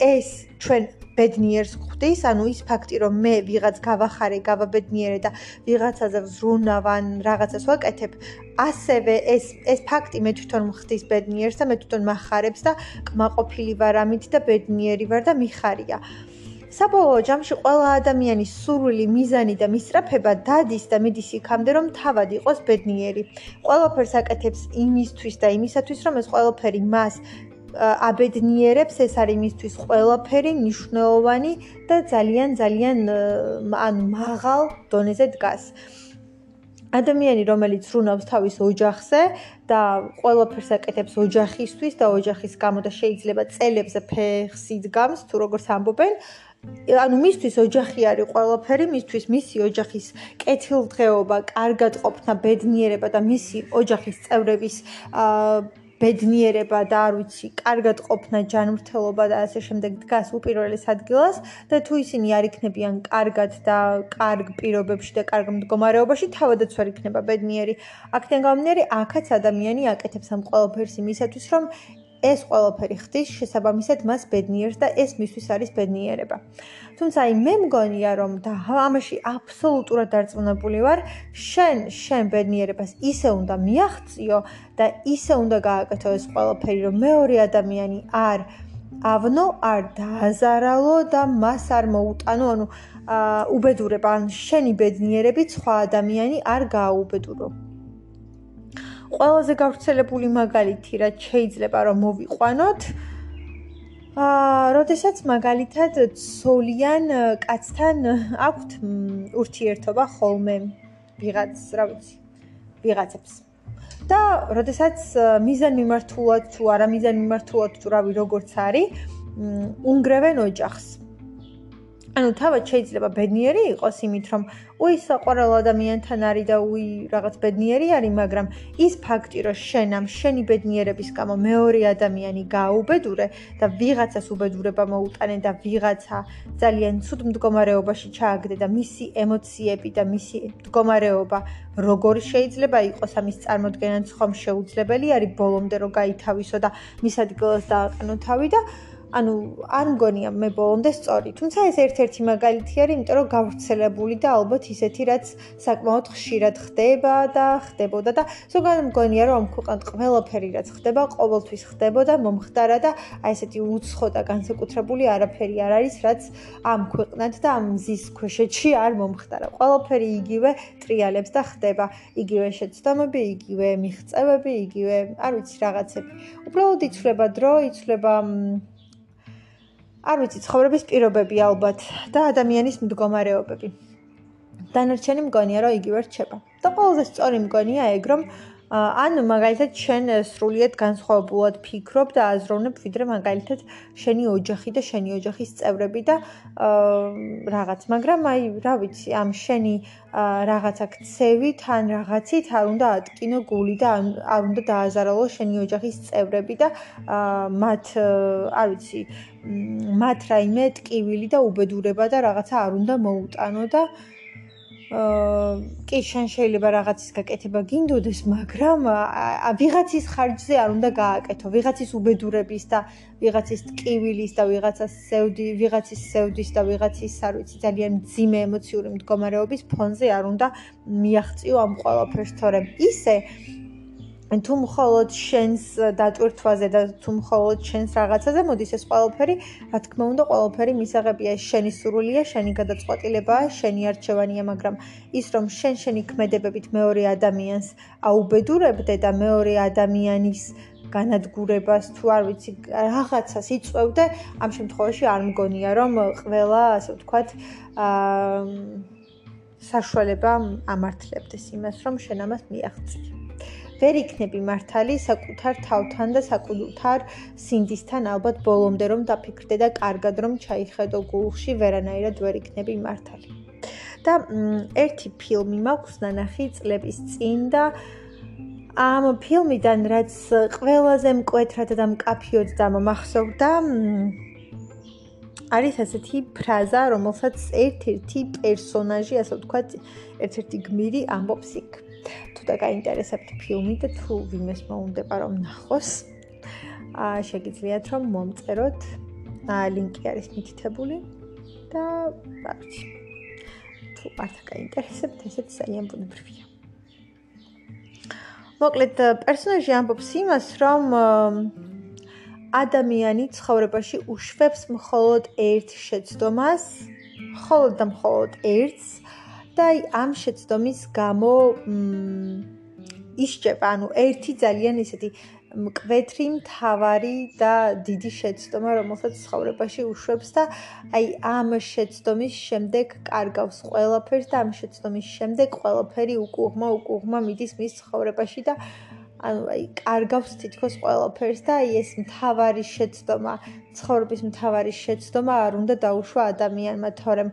Speaker 1: ეს ჩვენ ბედნიერს ხვდის, ანუ ის ფაქტი, რომ მე ვიღაც გავახარე, გავაბედნიერე და ვიღაცაზე ვზრუნავ ან რაღაცას ვაკეთებ, ასევე ეს ეს ფაქტი მე თვითონ მხდის ბედნიერს და მე თვითონ מחარებს და კმაყოფილი ვარ ამით და ბედნიერი ვარ და მიხარია. საბოლოო ჯამში ყველა ადამიანის სურვილი, მიზანი და მისწრაფება დადის და მიდის იქამდე, რომ თავად იყოს ბედნიერი. ყველაფერს აკეთებს იმისთვის და იმისათვის, რომ ეს ყველაფერი მას აბედნიერებს ეს არის მისთვის ყველაფერი მნიშვნელოვანი და ძალიან ძალიან ან მაღალ დონეზე დგას. ადამიანი რომელიც რუნავს თავის ოჯახზე და ყველაფერს აკეთებს ოჯახისთვის და ოჯახის გამო და შეიძლება წელებზე ფეხს იდგამს თუ როგორც ამბობენ ანუ მისთვის ოჯახი არის ყველაფერი, მისთვის მისი ოჯახის კეთილდღეობა, კარგად ყოფნა, ბედნიერება და მისი ოჯახის წევრების აა ბედნიერება და არ ვიცი, კარგად ყოფნა, ჯანმრთელობა და ასე შემდეგ დგას უპირველეს ადგილას და თუ ისინი არ იქნებიან კარგად და კარგ პირობებში და კარგ მდგომარეობაში, თავადაც ვერ იქნება ბედნიერი. აქედან გამომდინარე, აქაც ადამიანი აკეთებს ამ ყველაფერს იმისათვის, რომ ეს ყველაფერი ხდის შესაბამისად მას ბედნიერს და ეს მისთვის არის ბედნიერება. თუმცა აი მე მგონია რომ და ამაში აბსოლუტურად დარწმუნებული ვარ, შენ შენ ბედნიერებას ისე უნდა მიაღწიო და ისე უნდა გააკეთო ეს ყველაფერი რომ მეორე ადამიანი არ ავნო, არ დააზარალო და მას არ მოუტანო, ანუ უბედურება, ან შენი ბედნიერებით სხვა ადამიანი არ გააუბედურო. ყველაზე გავრცელებული მაგალითი რაც შეიძლება რომ მოვიყვანოთ აა, როდესაც მაგალითად ცოლიან კაცთან აქვთ ურთიერთობა ხოლმე ვიღაც, რა ვიცი, ვიღაცებს. და როდესაც მიზან მიმართულად თუ არა მიზან მიმართულად თუ რავი როგორც არის, უნგრევენ ოჯახს. ანუ თავად შეიძლება ბედნიერი იყოს იმით, რომ უი საყვარელ ადამიანთან არის და უი რაღაც ბედნიერი არის, მაგრამ ის ფაქტი, რომ შენ ამ შენი ბედნიერების გამო მეორე ადამიანი გააუბედურე და ვიღაცას უბედურება მოუტანე და ვიღაცა ძალიან ცუდ მდგომარეობაში ჩააგდე და მისი ემოციები და მისი მდგომარეობა როგორი შეიძლება იყოს ამის წარმოქმნაც ხომ შეუძლებელი არის ბოლომდე რომ გაითავისო და მის ადგილას დააყენო თავი და ანუ არ მგონია მე ბოლომდე სწორი. თუმცა ეს ერთ-ერთი მაგალითი არის, იმიტომ რომ გავრცელებული და ალბათ ისეთი რაც საკმაოდ ხშირად ხდება და ხდებოდა და ზოგადად მგონია რომ ამ ქვეყანად ყველაფერი რაც ხდება, ყოველთვის ხდებოდა, მომხდარა და აი ესეთი უცხო და განსაკუთრებული არაფერი არ არის, რაც ამ ქვეყნად და ამ მზის ქვეშეთში არ მომხდარა. ყველაფერი იგივე ტრიალებს და ხდება. იგივე შეცდომები, იგივე მიღწევები, იგივე, არ ვიცი, რაღაცები. უბრალოდ იცვლება დრო, იცვლება არ ვიცი, ცხოვრების პირობები ალბათ და ადამიანის მდგომარეობები. დანარჩენი მგონია, რომ იგივე რჩება. და ყველაზე სწორი მგონია ეგ, რომ ან მაგალითად შენ სრულიად განსხვავებულად ფიქრობ და აზროვნებ ვიდრე მაგალითად შენი ოჯახი და შენი ოჯახის წევრები და რაღაც. მაგრამ აი რა ვიცი ამ შენი რაღაცა ქცევით ან რაღაცით არ უნდა ატკინო გული და არ უნდა დააზარალო შენი ოჯახის წევრები და მათ არ ვიცი მათ რაიმე ტკივილი და უბედურება და რაღაცა არ უნდა მოუტანო და კი შენ შეიძლება რაღაცის გაკეთება გინდოდეს, მაგრამ ვიღაცის ხარჯზე არ უნდა გააკეთო, ვიღაცის უბედურების და ვიღაცის ტკივილის და ვიღაცას სევდი, ვიღაცის სევდის და ვიღაცის, არ ვიცი, ძალიან ძიმე ემოციური მდგომარეობის ფონზე არ უნდა მიაღწიო ამ ყველაფერს, თორემ. ისე თუ მხოლოდ შენს დატვირთვაზე და თუ მხოლოდ შენს რაღაცაზე მოდის ეს ყველაფერი, რა თქმა უნდა, ყველაფერი მისაღებია შენი სურვილია, შენი გადაწყვეტილებაა, შენი არჩევანია, მაგრამ ის რომ შენ შენი ქმედებებით მეორე ადამიანს აუბედურებდე და მეორე ადამიანის განადგურებას თუ არ ვიცი რაღაცას იწევდე, ამ შემთხვევაში არ მგონია რომ ყველა, ასე ვთქვათ, აა საშუალება ამართლებდეს იმას, რომ შენ ამას მიაღწია. ვერ იქნები მართალი საკუთარ თავთან და საკუთარ სინდისთან ალბათ ბოლომდე რომ დაფიქრდე და კარგად რომ ჩაიხედო გულში ვერანაირად ვერ იქნები მართალი. და ერთი ფილმი მაქვს ნანახი წლების წინ და ამ ფილმიდან რაც ყველაზე მკვეთრად და მკაფიოდ დამახსოვრდა არის ასეთი ფრაზა რომელსაც ერთ-ერთი პერსონაჟი ასე ვთქვათ ერთ-ერთი გმირი ამბობს იქ თუ და გაინტერესებთ ფილმი და თუ ვინმეს მოუნდება რომ ნახოს აა შეგიძლიათ რომ მომწეროთ აა ლინკი არის მითითებული და ვარჩი თუ არ გაინტერესებთ ესეც ძალიან ბუნებრივია. მოკლედ პერსონაჟი ამბობს იმას რომ ადამიანი ცხოვრებაში უშვებს მხოლოდ ერთ შეცდომას მხოლოდ და მხოლოდ ერთს და აი ამ შეცდომის გამო ისჭება, ანუ ერთი ძალიან ისეთი მკვეთრი მთავარი და დიდი შეცდომა, რომელსაც ცხოვრებაში უშვებს და აი ამ შეცდომის შემდეგ კარგავს ყველაფერს და ამ შეცდომის შემდეგ ყველაფერი უკუღმა უკუღმა მიდის მის ცხოვრებაში და ანუ აი კარგავს თითქოს ყველაფერს და აი ეს მთავარი შეცდომა, ცხოვრების მთავარი შეცდომა არ უნდა დაუშვა ადამიანმა, თორემ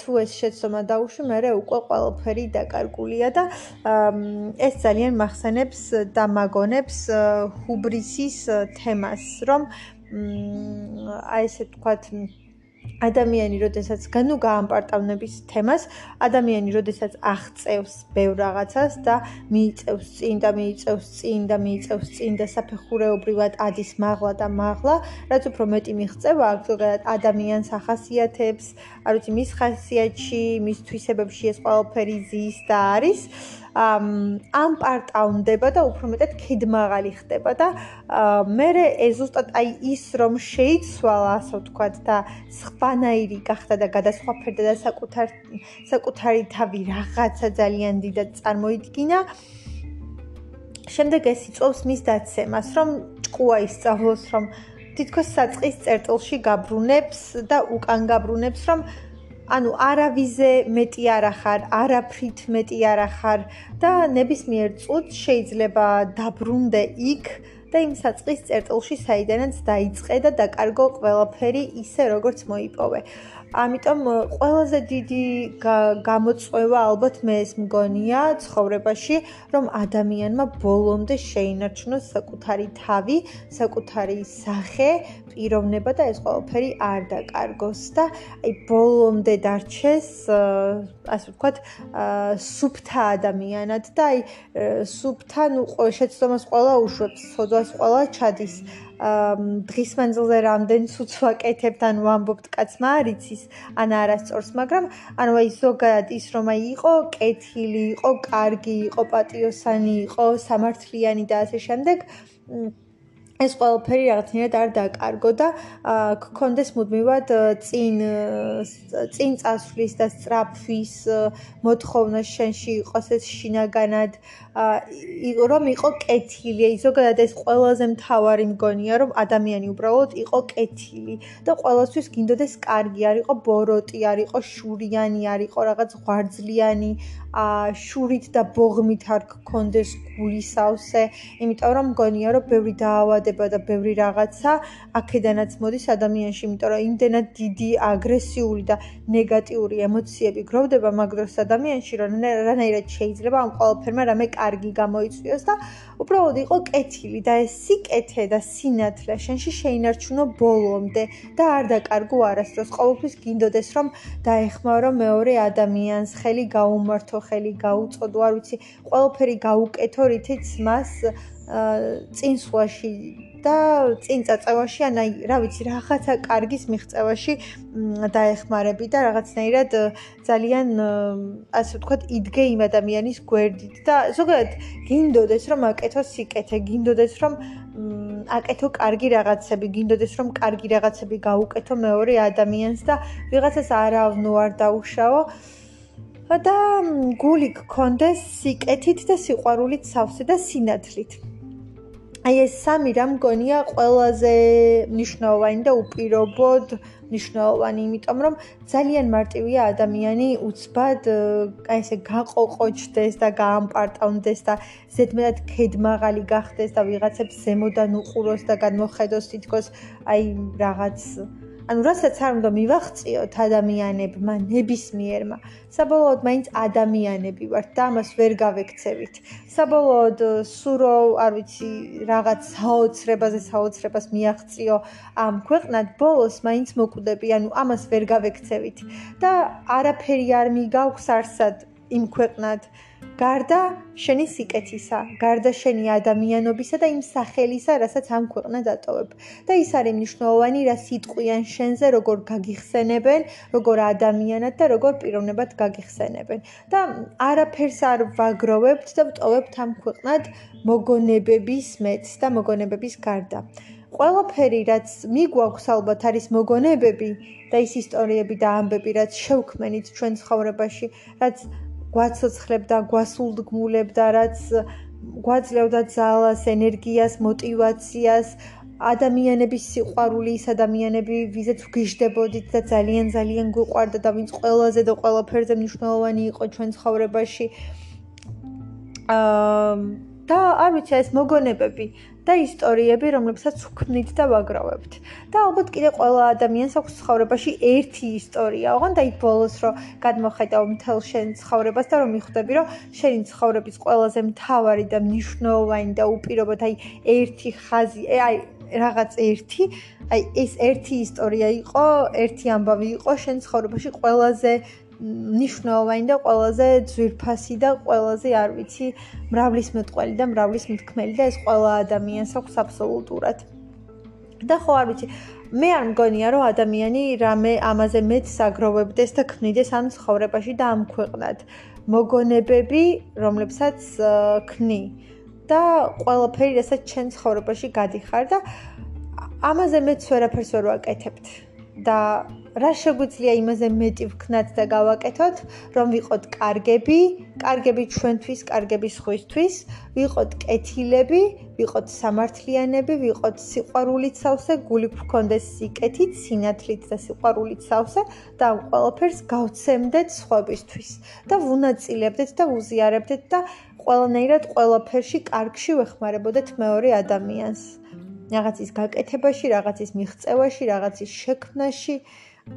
Speaker 1: თუ ეს შეცდომა დაუშვი, მე უკვე ყველაფერი დაკარგულია და ეს ძალიან מחსენებს და მაგონებს ჰუბრისის თემას, რომ აი ესე თქვათ ადამიანი, როდესაც განუ გაამპარტავნების თემას, ადამიანი, როდესაც აღწევს ბევრ რაღაცას და მიიწევს წინ და მიიწევს წინ და მიიწევს წინ და საფეხურეობრივად ადის მაღლა და მაღლა, რაც უფრო მეტი მიღწევა აქვს ზოგადად ადამიანს ახასიათებს, არ ვიცი, მის ხასიათში, მის თვისებებში ეს ყველაფერი ზის და არის. ამ პარტაუნდება და უფრო მეტად ქედმაღალი ხდება და მე ეს ზუსტად აი ის რომ შეიცვალა ასე ვთქვათ და სხვანაირი გახდა და გადასხვაფერდა და საკუთარ საკუთარი თავი რაღაცა ძალიან დიდად წარმოიდგინა შემდეგ ეს იწოვს მის დაცემას რომ ჭკუა ისწავლოს რომ თითქოს საწყის წერტილში გაბრუნებს და უკან გაბრუნებს რომ ანუ არავიზე მეტი არ ახარ, არაფრით მეტი არ ახარ და ნებისმიერ წუთს შეიძლება დაბრუნდე იქ და იმ საწყის წერტილში საიდანაც დაიწყე და დაკარგო ყველაფერი ისე როგორც მოიპოვე. ამიტომ ყველაზე დიდი გამოწვევა ალბათ მე ეს მგონია ცხოვრებაში, რომ ადამიანმა ბოლომდე შეინარჩუნოს საკუთარი თავი, საკუთარი სახე, პიროვნება და ეს ყველაფერი არ დაკარგოს და აი ბოლომდე დარჩეს ასე ვთქვათ, სუფთა ადამიანად და აი სუფთა ნუ შეცდომას ყველა უშვებს, სოდვას ყველა ჩადის. დღის მანძილზე რამდენ ცუც ვაკეთებთ ან ვამბობთ კაცმა არიცის ან არასწორს მაგრამ ანუ აი ზოგადად ის რომ აი იყო კეთილი იყო კარგი იყო პატიოსანი იყო სამართლიანი და ასე შემდეგ ეს ყველაფერი რაღაცნაირად არ დაკარგო და გქონდეს მუდმივად წინ წინ წასვლის და სწრაფვის მოთხოვნა შენში იყოს ეს შინაგანად. რომ იყო კეთილი. ზოგადად ეს ყველაზე მთავარი მგონია, რომ ადამიანი უბრალოდ იყო კეთილი და ყოველთვის გინდოდეს კარგი, არ იყო ბოროტი, არ იყო შურიანი, არ იყო რაღაც ღვარძლიანი, შურით და ბოღმით არ გქონდეს გულისავსე, იმიტომ რომ მგონია, რომ ბევრი დაავადება და ბევრი რაღაცა აქედანაც მოდის ადამიანში, იმიტომ რომ იმდენად დიდი აგრესიული და ნეგატიური ემოციები გროვდება მაგ დროს ადამიანში, რომ რანაირად შეიძლება ამ ყოველფერმა რამე კარგი გამოიწვიოს და უბრალოდ იყო კეთილი და ეს სიკეთე და სინათლე შენში შეინარჩუნო ბოლომდე და არ დაკარგო არასდროს ყოველთვის გინდოდეს რომ დაეხმარო მეორე ადამიანს ხელი გაუმართო ხელი გაუწოდო არ ვიცი ყველაფერი გაუკეთო რითიც მას წინსვლაში და წინ წაწევაში ან აი რა ვიცი რაღაცა კარგის მიღწევაში დაეხმარები და რაღაცნაირად ძალიან ასე ვთქვათ იდგე იმ ადამიანის გვერდით და ზოგადად გინდოდეს რომ აკეთო სიკეთე გინდოდეს რომ აკეთო კარგი რაღაცები გინდოდეს რომ კარგი რაღაცები გაუკეთო მეორე ადამიანს და ვიღაცას არავნო არ დაუშავო და გული გქონდეს სიკეთით და სიყვარულით სავსე და სინათლით. აი ეს სამი რა მგონია ყველაზე მნიშვნელოვანი და უპირობოდ მნიშვნელოვანი, იმიტომ რომ ძალიან მარტივია ადამიანი უცბად აი ესე გაყოყოჩდეს და გაამპარტავნდეს და ზედმეტად ქედმაღალი გახდეს და ვიღაცებს ზემოდან უყუროს და გადმოხედოს თითქოს აი რაღაც ანუ რასაც არ უნდა მივახციოთ ადამიანებმა, ნებისმიერმა, საბოლოოდ მაინც ადამიანები ვართ და ამას ვერ გავექცევით. საბოლოოდ სურო, არ ვიცი, რაღაც საოცრებაზე საოცრებას მიაღწიო ამ ქვეყნად, ბოლოს მაინც მოკვდები, ანუ ამას ვერ გავექცევით. და არაფერი არ მიგაქვს არსად იმ ქვეყნად. გარდა შენი სიკეთისა, გარდა შენი ადამიანობისა და იმ სახელისა, რასაც ამ ქვეყნა დატოვებ. და ის არის მნიშვნელოვანი, რა სიტყვიან შენზე, როგორ გაგიხსენებენ, როგორ ადამიანად და როგორ პიროვნებად გაგიხსენებენ. და არაფერს არ ვაგროვებთ და ვტოვებთ ამ ქვეყნად მოგონებების მეც და მოგონებების გარდა. ყველაფერი, რაც მიგვაქვს ალბათ არის მოგონებები და ის ისტორიები და ამბები, რაც შევქმენით ჩვენ ცხოვრებაში, რაც გვაცოცხლებდა, გვასულდგმულებდა, რაც გვაძლევდა ძალას, ენერგიას, мотиваციას, ადამიანების სიყვარული, ის ადამიანები, ვისაც გიждებოდით და ძალიან ძალიან გიყვარდა და ვინც ყველაზე და ყველაფერზე მნიშვნელოვანი იყო ჩვენ ცხოვრებაში. აა და არ ვიცი, ეს მოგონებები, და ისტორიები, რომლებსაც ვქმნით და ვაგროვებთ. და ალბათ კიდე ყველა ადამიანს აქვს ცხოვრებაში ერთი ისტორია. ოღონდ აი ბოლოს რო გადმოხედავ მთელ შენ ცხოვრებას და რომ მიხვდები, რომ შენი ცხოვრების ყველაზე მთავარი და მნიშვნელოვანი და უპირობოდ აი ერთი ხაზი, აი რაღაც ერთი, აი ეს ერთი ისტორია იყო, ერთი ამბავი იყო შენ ცხოვრებაში ყველაზე ნიშნავენ და ყველაზე ძვირფასი და ყველაზე არ ვიცი მრავლის მეტყველი და მრავლის მთქმელი და ეს ყველა ადამიანს აქვს აბსოლუტურად. და ხო არ ვიცი მე არ მგონია რომ ადამიანი რამე ამაზე მეც საგროვებდეს და ქმნიდეს ამ ცხოვრებაში და ამ ქვეყნად მოგონებები რომლებსაც ქმნი და ყველაფერი რასაც ჩვენ ცხოვრებაში გადიხარ და ამაზე მეც ვერაფერს ვერ ვაკეთებთ და რა შეგვიძლია იმაზე მეტი ვქნათ და გავაკეთოთ, რომ ვიყოთ კარგები, კარგები ჩვენთვის, კარგები სხვისთვის, ვიყოთ კეთილები, ვიყოთ სამართლიანები, ვიყოთ სიყვარულით სავსე, გული გქონდეს სიკეთით, სინათლით და სიყვარულით სავსე და ყველაფერს გავცემდეთ სხვებისთვის და ვუნაწილებდეთ და უზიარებდეთ და ყველანაირად ყველაფერში კარგში ვეხმარებოდეთ მეორე ადამიანს. რაღაცის გაკეთებაში, რაღაცის მიღწევაში, რაღაცის შექმნაში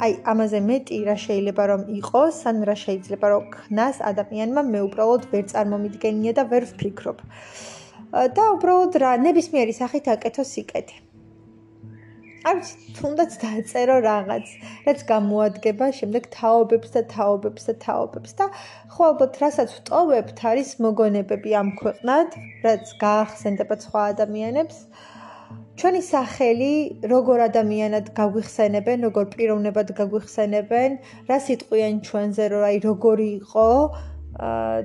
Speaker 1: აი ამაზე მეტი რა შეიძლება რომ იყოს, ან რა შეიძლება რომ ქნას ადამიანმა მე უბრალოდ ვერ წარმომიდგენია და ვერ ვფიქრობ. და უბრალოდ რა ნებისმიერი სახით აკეთო სიკეთე. არც თუნდაც დაწერო რაღაც, რაც გამოადგება შემდეგ თაობებს და თაობებს და თაობებს და ხო ალბათ რასაც ვტოვებთ არის მოგონებები ამ ქვეყნად, რაც გაახსენდება სხვა ადამიანებს. ჩვენი სახელი როგორ ადამიანად გაგვიხსენებენ, როგორ პიროვნებად გაგვიხსენებენ, რა სიტყვიან ჩვენზე, რომ აი როგორი იყო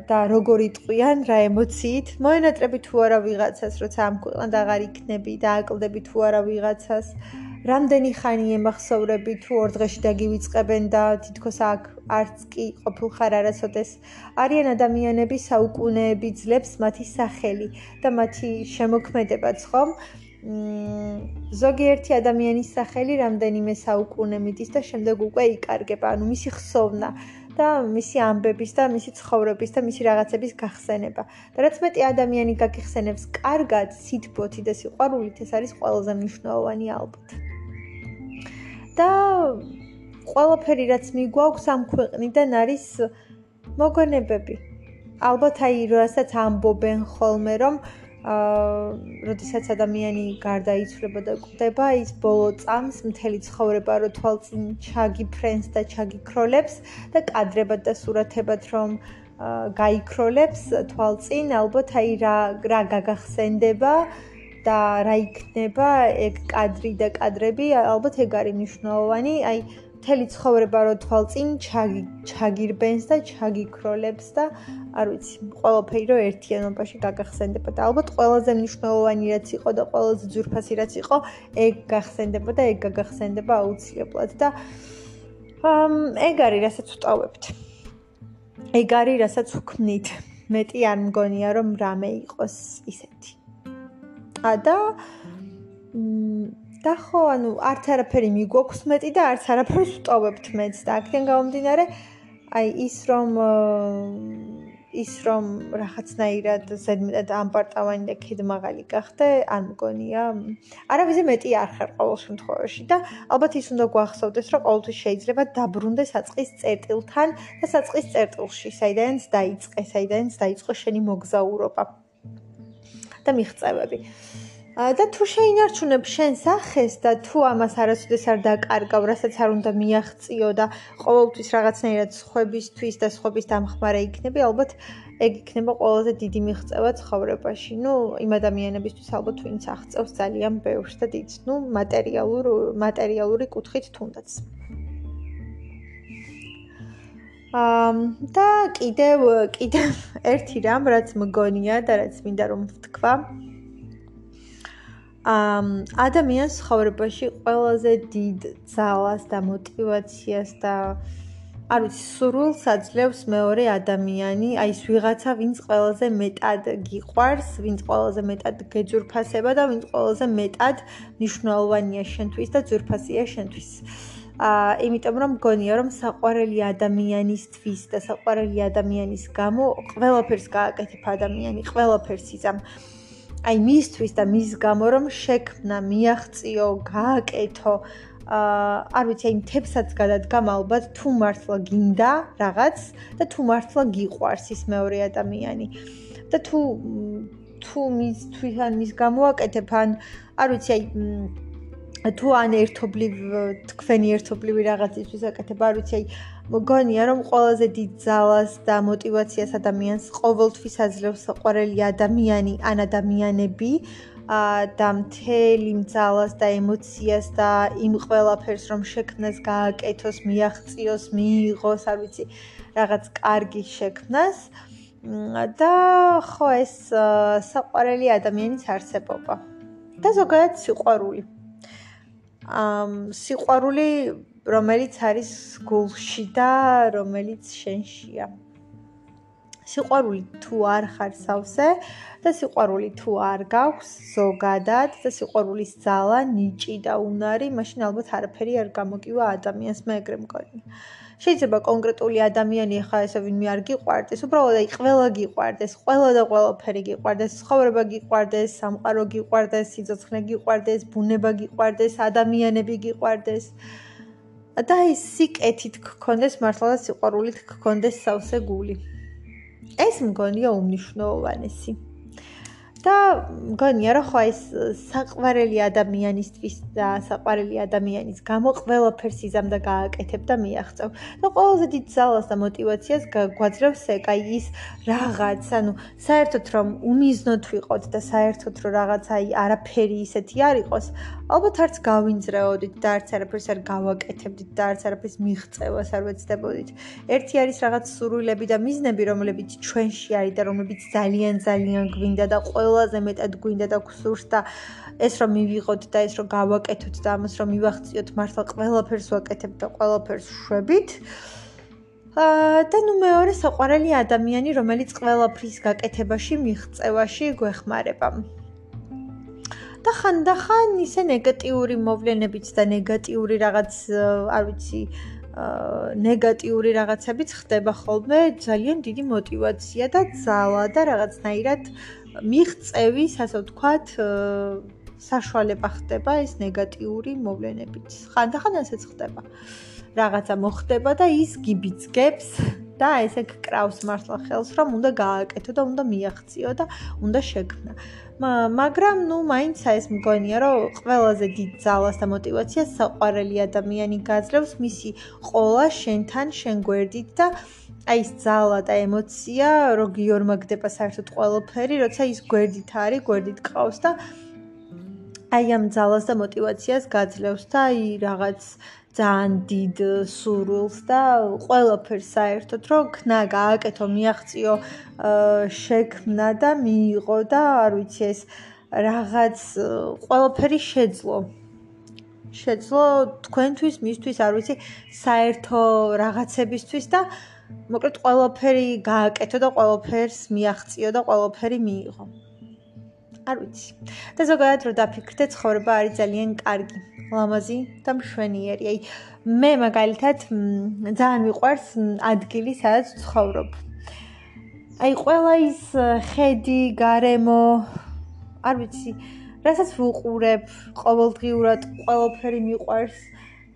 Speaker 1: და როგორი ტყვიან რა ემოციით, მოენატრები თუ არა ვიღაცას, როცა ამ ქვეყნად აღარ იქნები და აკლდები თუ არა ვიღაცას, რამდენი ხანი ემახსოვრები თუ ორ დღეში დაგივიწყებენ და თითქოს აქ არც კი ყოფილხარ არასოდეს. არიან ადამიანები საუკუნეები ძლებს მათი სახელი და მათი შემოქმედებაც ხომ? ზოგიერთი ადამიანის სახელი რამდენიმე საუკუნე მიდის და შემდეგ უკვე იკარგება, ანუ მისი ხსოვნა და მისი ამბების და მისი ცხოვრების და მისი რაღაცების გახსენება. და რაც მეტი ადამიანი გაგიხსენებს კარგად, სითბოთი და სიყვარულით, ეს არის ყველაზე მნიშვნელოვანი ალბათ. და ყველაფერი რაც მიგვაქვს ამ ქვეყნიდან არის მოგონებები. ალბათ აი რასაც ამბობენ ხოლმე რომ აა, როდესაც ადამიანი გარდაიცვლება და კვდება, ის ბოლო წამს მთელი ცხოვრება რო თვალწინ ჩაგიფრენს და ჩაგიქროლებს და კადრებად და სურათებად რომ გაიქროლებს თვალწინ, ალბათ აი რა რა გაგახსენდება და რა იქნება ეგ კადრი და კადრები ალბათ ეგ არის მნიშვნელოვანი. აი მთელი ცხოვრება რო თვალწინ ჩაგი ჩაგირბენს და ჩაგიქროლებს და არ ვიცი, ყველაფერი რო ერთიანობაში გაგახსენდება და ალბათ ყველაზე მნიშვნელოვანი რაც იყო და ყველაზე ძურფასი რაც იყო, ეგ გახსენდება და ეგ გაგახსენდება აუცილებლად და ამ ეგ არის რასაც ვტავებთ. ეგ არის რასაც ვქმნით. მეტი არ მგონია რომ რამე იყოს ისეთი. და მ და ხო, ანუ არც არაფერი მიგვაქვს მეტი და არც არაფერს ვტოვებთ მეც და აქედან გამომდინარე, აი ის რომ ის რომ რაღაცნაირად ზედმეტად ამპარტავანი და ქედმაღალი გახდე, არ მგონია. არავის მეტი არ ხარ ყოველ შემთხვევაში და ალბათ ის უნდა გვახსოვდეს, რომ ყოველთვის შეიძლება დაბრუნდეს საწყის წერტილთან და საწყის წერტილში, საიდანაც დაიწყე, საიდანაც დაიწყო შენი მოგზაურობა და მიღწევები. და თუ შეინარჩუნებ შენ სახეს და თუ ამას არასოდეს არ დაკარგავ, რასაც არ უნდა მიაღწიო და ყოველთვის რაღაცნაირად სხვებისთვის და სხვების დამხმარე იქნები, ალბათ ეგ იქნება ყველაზე დიდი მიღწევა ცხოვრებაში. ნუ იმ ადამიანებისთვის ალბათ ვინც აღწევს ძალიან ბევრს და დიდს, ნუ მატერიალურ მატერიალური კუთხით თუნდაც. ამ და კიდევ კიდევ ერთი რამ რაც მგონია და რაც მინდა რომ ვთქვა, ადამიანს ცხოვრებაში ყველაზე დიდ ძალას და мотивაციას და არ ვიცი, სურვილს აძლევს მეორე ადამიანი, აი ეს ვიღაცა, ვინც ყველაზე მეტად გიყვარს, ვინც ყველაზე მეტად გეძურფასება და ვინც ყველაზე მეტად მნიშვნელოვანია შენთვის და ძურფასია შენთვის. აა, იმიტომ რომ მგონია რომ საყვარელი ადამიანისთვის და საყვარელი ადამიანის გამო ყველაფერს გააკეთებ ადამიანი, ყველაფერს იზამ. აა აი მისთვის და მის გამო რომ შექმნა, მიაღწიო, გააკეთო აა არ ვიცი, აი თებსაც გადადგა ალბათ თუ მართლა გინდა რაღაც და თუ მართლა გიყვარს ის მეორე ადამიანი. და თუ თუ მის თვითონ მის გამოაკეთებ ან არ ვიცი, აი თუ ან ერთობლივ თქვენი ერთობლივი რაღაცისთვის აკეთებ, არ ვიცი, აი მგონია, რომ ყველაზე დიდ ძალას და мотиваციას ადამიანს ყოველთვის აძლევს საყვარელი ადამიანი ან ადამიანები და მთელი ძალას და ემოციას და იმ ყველაფერს რომ შექმნას, გააკეთოს, მიაღწიოს, მიიღოს, არ ვიცი, რაღაც კარგი შექმნას და ხო ეს საყვარელი ადამიანის არსებობა და ზოგადად სიყვარული. ამ სიყვარული რომელიც არის გულში და რომელიც შენშია. სიყვარული თუ არ ხარ სავსე და სიყვარული თუ არ გაქვს ზოგადად და სიყვარულის ძალა ნიჭი და უნარი, მაშინ ალბათ არაფერი არ გამოგივა ადამიანს მე ეგრე მგონი. შეიძლება კონკრეტული ადამიანი ხა ესე ვინმე არ გიყვარდეს, უბრალოდ აი ყველა გიყვარდეს, ყველა და ყველაფერი გიყვარდეს, ცხოვრება გიყვარდეს, სამყარო გიყვარდეს, სიცოცხლე გიყვარდეს, ბუნება გიყვარდეს, ადამიანები გიყვარდეს. და ის სიკეთით გქონდეს მართლა და სიყვარულით გქონდეს სავსე გული. ეს მგონია უმნიშვნელოვანესი. და მგონია რომ ხო ეს საყვარელი ადამიანისთვის და საყვარელი ადამიანის გამო ყველაფერს იზამდა გააკეთებ და მიაღწევ. და ყველაზე დიდ ძალას და мотиваციას გვაძლევს ეგ აი ის რაღაც, ანუ საერთოდ რომ უმიზნოთ ვიყოთ და საერთოდ რომ რაღაც აი არაფერი ისეთი არ იყოს, ალბათ არც გავინძრეოდით და არც არაფერს არ გავაკეთებდით და არც არაფერს მიღწევას არ ვეცდებოდით. ერთი არის რაღაც სურვილები და მიზნები, რომლებიც ჩვენში არის და რომლებიც ძალიან ძალიან გვინდა და ყოველ ყველაზე მეტად გვინდა და გვსურს და ეს რომ მივიღოთ და ეს რომ გავაკეთოთ და ამას რომ მივახციოთ მართლა ყველაფერს ვაკეთებ და ყველაფერს შვებით. და ნუ მეორე საყვარელი ადამიანი, რომელიც ყველაფრის გაკეთებაში, მიღწევაში გვეხმარება. და ხანდახან ისე ნეგატიური მოვლენებიც და ნეგატიური რაღაც, არ ვიცი, ნეგატიური რაღაცებიც ხდება ხოლმე ძალიან დიდი мотиваცია და ძალა და რაღაცნაირად აა მიღწევი, ასე ვთქვათ, საშუალება ხდება ეს ნეგატიური მოვლენებით. ხანდახან ასეც ხდება. რაღაცა მოხდება და ის გიბიძგებს და ესე გკრავს მართლა ხელს, რომ უნდა გააკეთო და უნდა მიაღწიო და უნდა შექმნა. მაგრამ ნუ მაინც ეს მგონია, რომ ყველაზე დიდ ძალას და мотивაციას საყვარელი ადამიანი გაძლევს მისი ყოლა შენთან, შენ გვერდით და აი ეს ძალა და ემოცია, რო გიორმა გდება საერთოდ ყველაფერი, როცა ის გვერდით არის, გვერდით ყავს და აი ამ ძალას და мотиваციას გაძლევს და აი რაღაც ძალიან დიდ სურვილს და ყველაფერს საერთოდ რომ ქნა გააკეთო, მიაღწიო შექმნა და მიიღო და არ ვიცი ეს რაღაც ყველაფერი შეძლო. შეძლო თქვენთვის, მისთვის, არ ვიცი, საერთო რაღაცებისთვის და აა მოკლედ ყველაფერი გააკეთო და ყველაფერს მიაღწიო და ყველაფერი მიიღო. არ ვიცი. და ზოგადად რო დაფიქრდე, ცხოვრება არის ძალიან კარგი, ლამაზი და მშვენიერი. აი მე მაგალითად ძალიან მიყვარს ადგილი, სადაც ცხოვრობ. აი ყველა ის ხედი, გარემო, არ ვიცი, რასაც ვუყურებ ყოველდღიურად, ყველაფერი მიყვარს.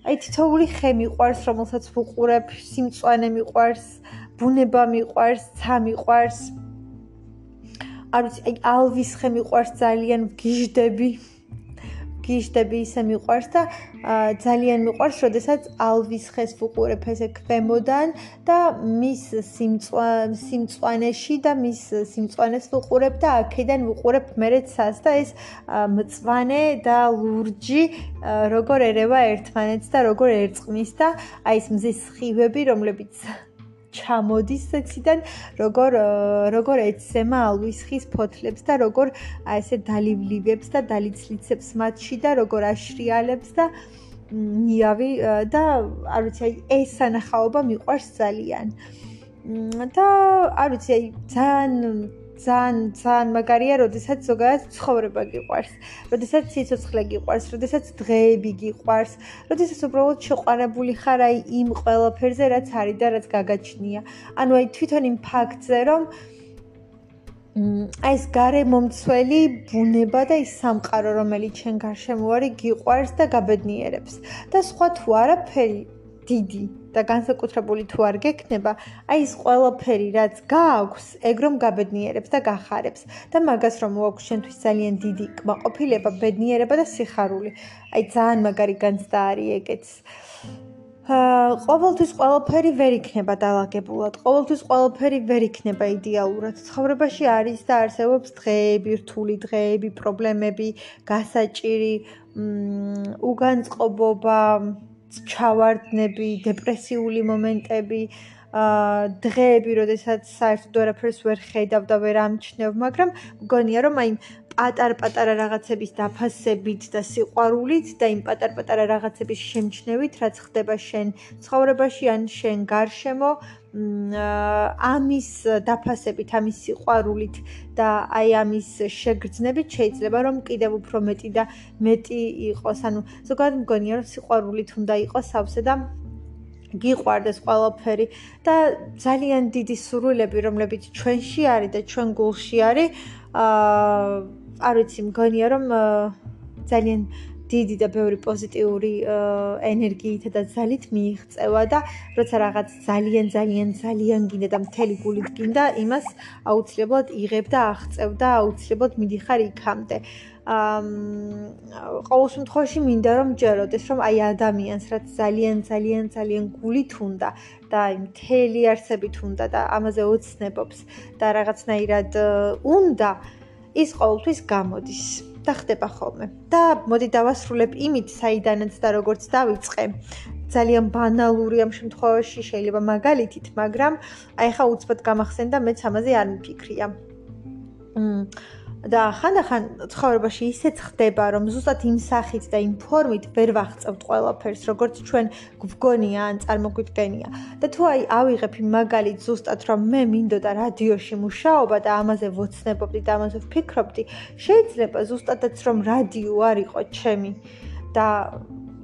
Speaker 1: აი თითოეული ხე მიყვარს, რომელსაც ვუყურებ, სიმწვანე მიყვარს, ბუნება მიყვარს, ცა მიყვარს. არ ვიცი, აი ალვის ხე მიყვარს ძალიან, გიჟდები. გიჟდები ისე მიყვარს და ძალიან მიყვარს, როდესაც ალვის ხეს ვუყურებ ესე ქვემოდან და მის სიმწვანეში და მის სიმწვანეს ვუყურებ და აქედან ვუყურებ მერე ცას და ეს მწვანე და ლურჯი როგორ ერევა ერთმანეთს და როგორ ერწყმის და აი ეს მზის სხივები, რომლებიც ჩამოდის ციდან როგორ როგორ ეცემა ალვის ხის ფოთლებს და როგორ აი ესე დალივლივებს და დალიცლიცებს მათში და როგორ აშრიალებს და ნიავი და არ ვიცი აი ეს სანახაობა მიყვარს ძალიან. და არ ვიცი აი ძალიან ძალიან ძალიან მაგარია, როდესაც ზოგადად ცხოვრება გიყვარს, როდესაც სიცოცხლე გიყვარს, როდესაც დღეები გიყვარს, როდესაც უბრალოდ შეყვარებული ხარ აი იმ ყველაფერზე, რაც არის და რაც გაგაჩნია. ანუ აი თვითონ იმ ფაქტზე, რომ აი ეს გარემომცველი ბუნება და ის სამყარო, რომელიც ჩვენ გარშემო არის, გიყვარს და გაბედნიერებს. და სხვა თუ არაფერი დიდი და განსაკუთრებული თუ არ გექნება, აი ეს ყველაფერი, რაც გააქვს, ეგ რომ გაბედნიერებს და გახარებს და მაგას რომ მოაქვს შენთვის ძალიან დიდი კმაყოფილება, ბედნიერება და სიხარული. აი ძალიან მაგარი განცდა არის ეგეც. აა ყოველთვის ყველაფერი ვერ იქნება დაალაგებულად. ყოველთვის ყველაფერი ვერ იქნება იდეალურად. ცხოვრებაში არის და არსებობს დღეები, რთული დღეები, პრობლემები, გასაჭირი, მ უგანწყობობა, ჩავარდნები, დეპრესიული მომენტები, აა დღეები, როდესაც საერთოდ არაფერს ვერ ხედავ და ვერ ამჩნევ, მაგრამ მგონია რომ აი პატარ-პატარა რაღაცების დაფასებით და სიყვარულით და იმ პატარ-პატარა რაღაცების შემჩნევით, რაც ხდება შენ ცხოვრებაში ან შენ გარშემო, ამის დაფასებით, ამის სიყვარულით და აი ამის შეგრძნებით შეიძლება რომ კიდევ უფრო მეტი და მეტი იყოს. ანუ ზოგადად მგონია რომ სიყვარულით უნდა იყოს სავსე და გიყვარდეს ყველაფერი და ძალიან დიდი სურვილები რომლებიც ჩვენში არის და ჩვენ გულში არის აა არ ვიცი, მგონია რომ ძალიან დიდი და ბევრი პოზიტიური ენერგიით და ძალით მიიღწევა და როცა რაღაც ძალიან ძალიან ძალიან გინდა და მთელი გულით გინდა, იმას აუცილებლად იღებ და აღწევ და აუცილებლად მიდიხარ იქამდე. ამ ყოველ შემთხვევაში მინდა რომ ჯეროდეს რომ აი ადამიანს რაც ძალიან ძალიან ძალიან გულით უნდა და აი მთელი არსებით უნდა და ამაზე ოცნებობს და რაღაცნაირად უნდა ის ყოველთვის გამოდის და ხდება ხოლმე. და მოდი დავასრულებ იმით, საიდანაც და როგორც დავიწყე. ძალიან ბანალური ამ შემთხვევაში შეიძლება მაგალითით, მაგრამ აი ხა უცბად გამახსენდა მეც ამაზე არ მიფიქრია. მ და ხანდახან ცხოვრებაში ისეც ხდება, რომ ზუსტად იმ სახით და იმ ფორმით ვერ ვახწევთ ყველაფერს, როგორც ჩვენ გვგონია ან წარმოგვიდგენია. და თუ აი ავიღებ იმ მაგალით ზუსტად, რომ მე მინდოდა რადიოში მუშაობა და ამაზე ვოცნებობდი და ამაზე ვფიქრობდი, შეიძლება ზუსტადაც რომ რადიო არ იყო ჩემი და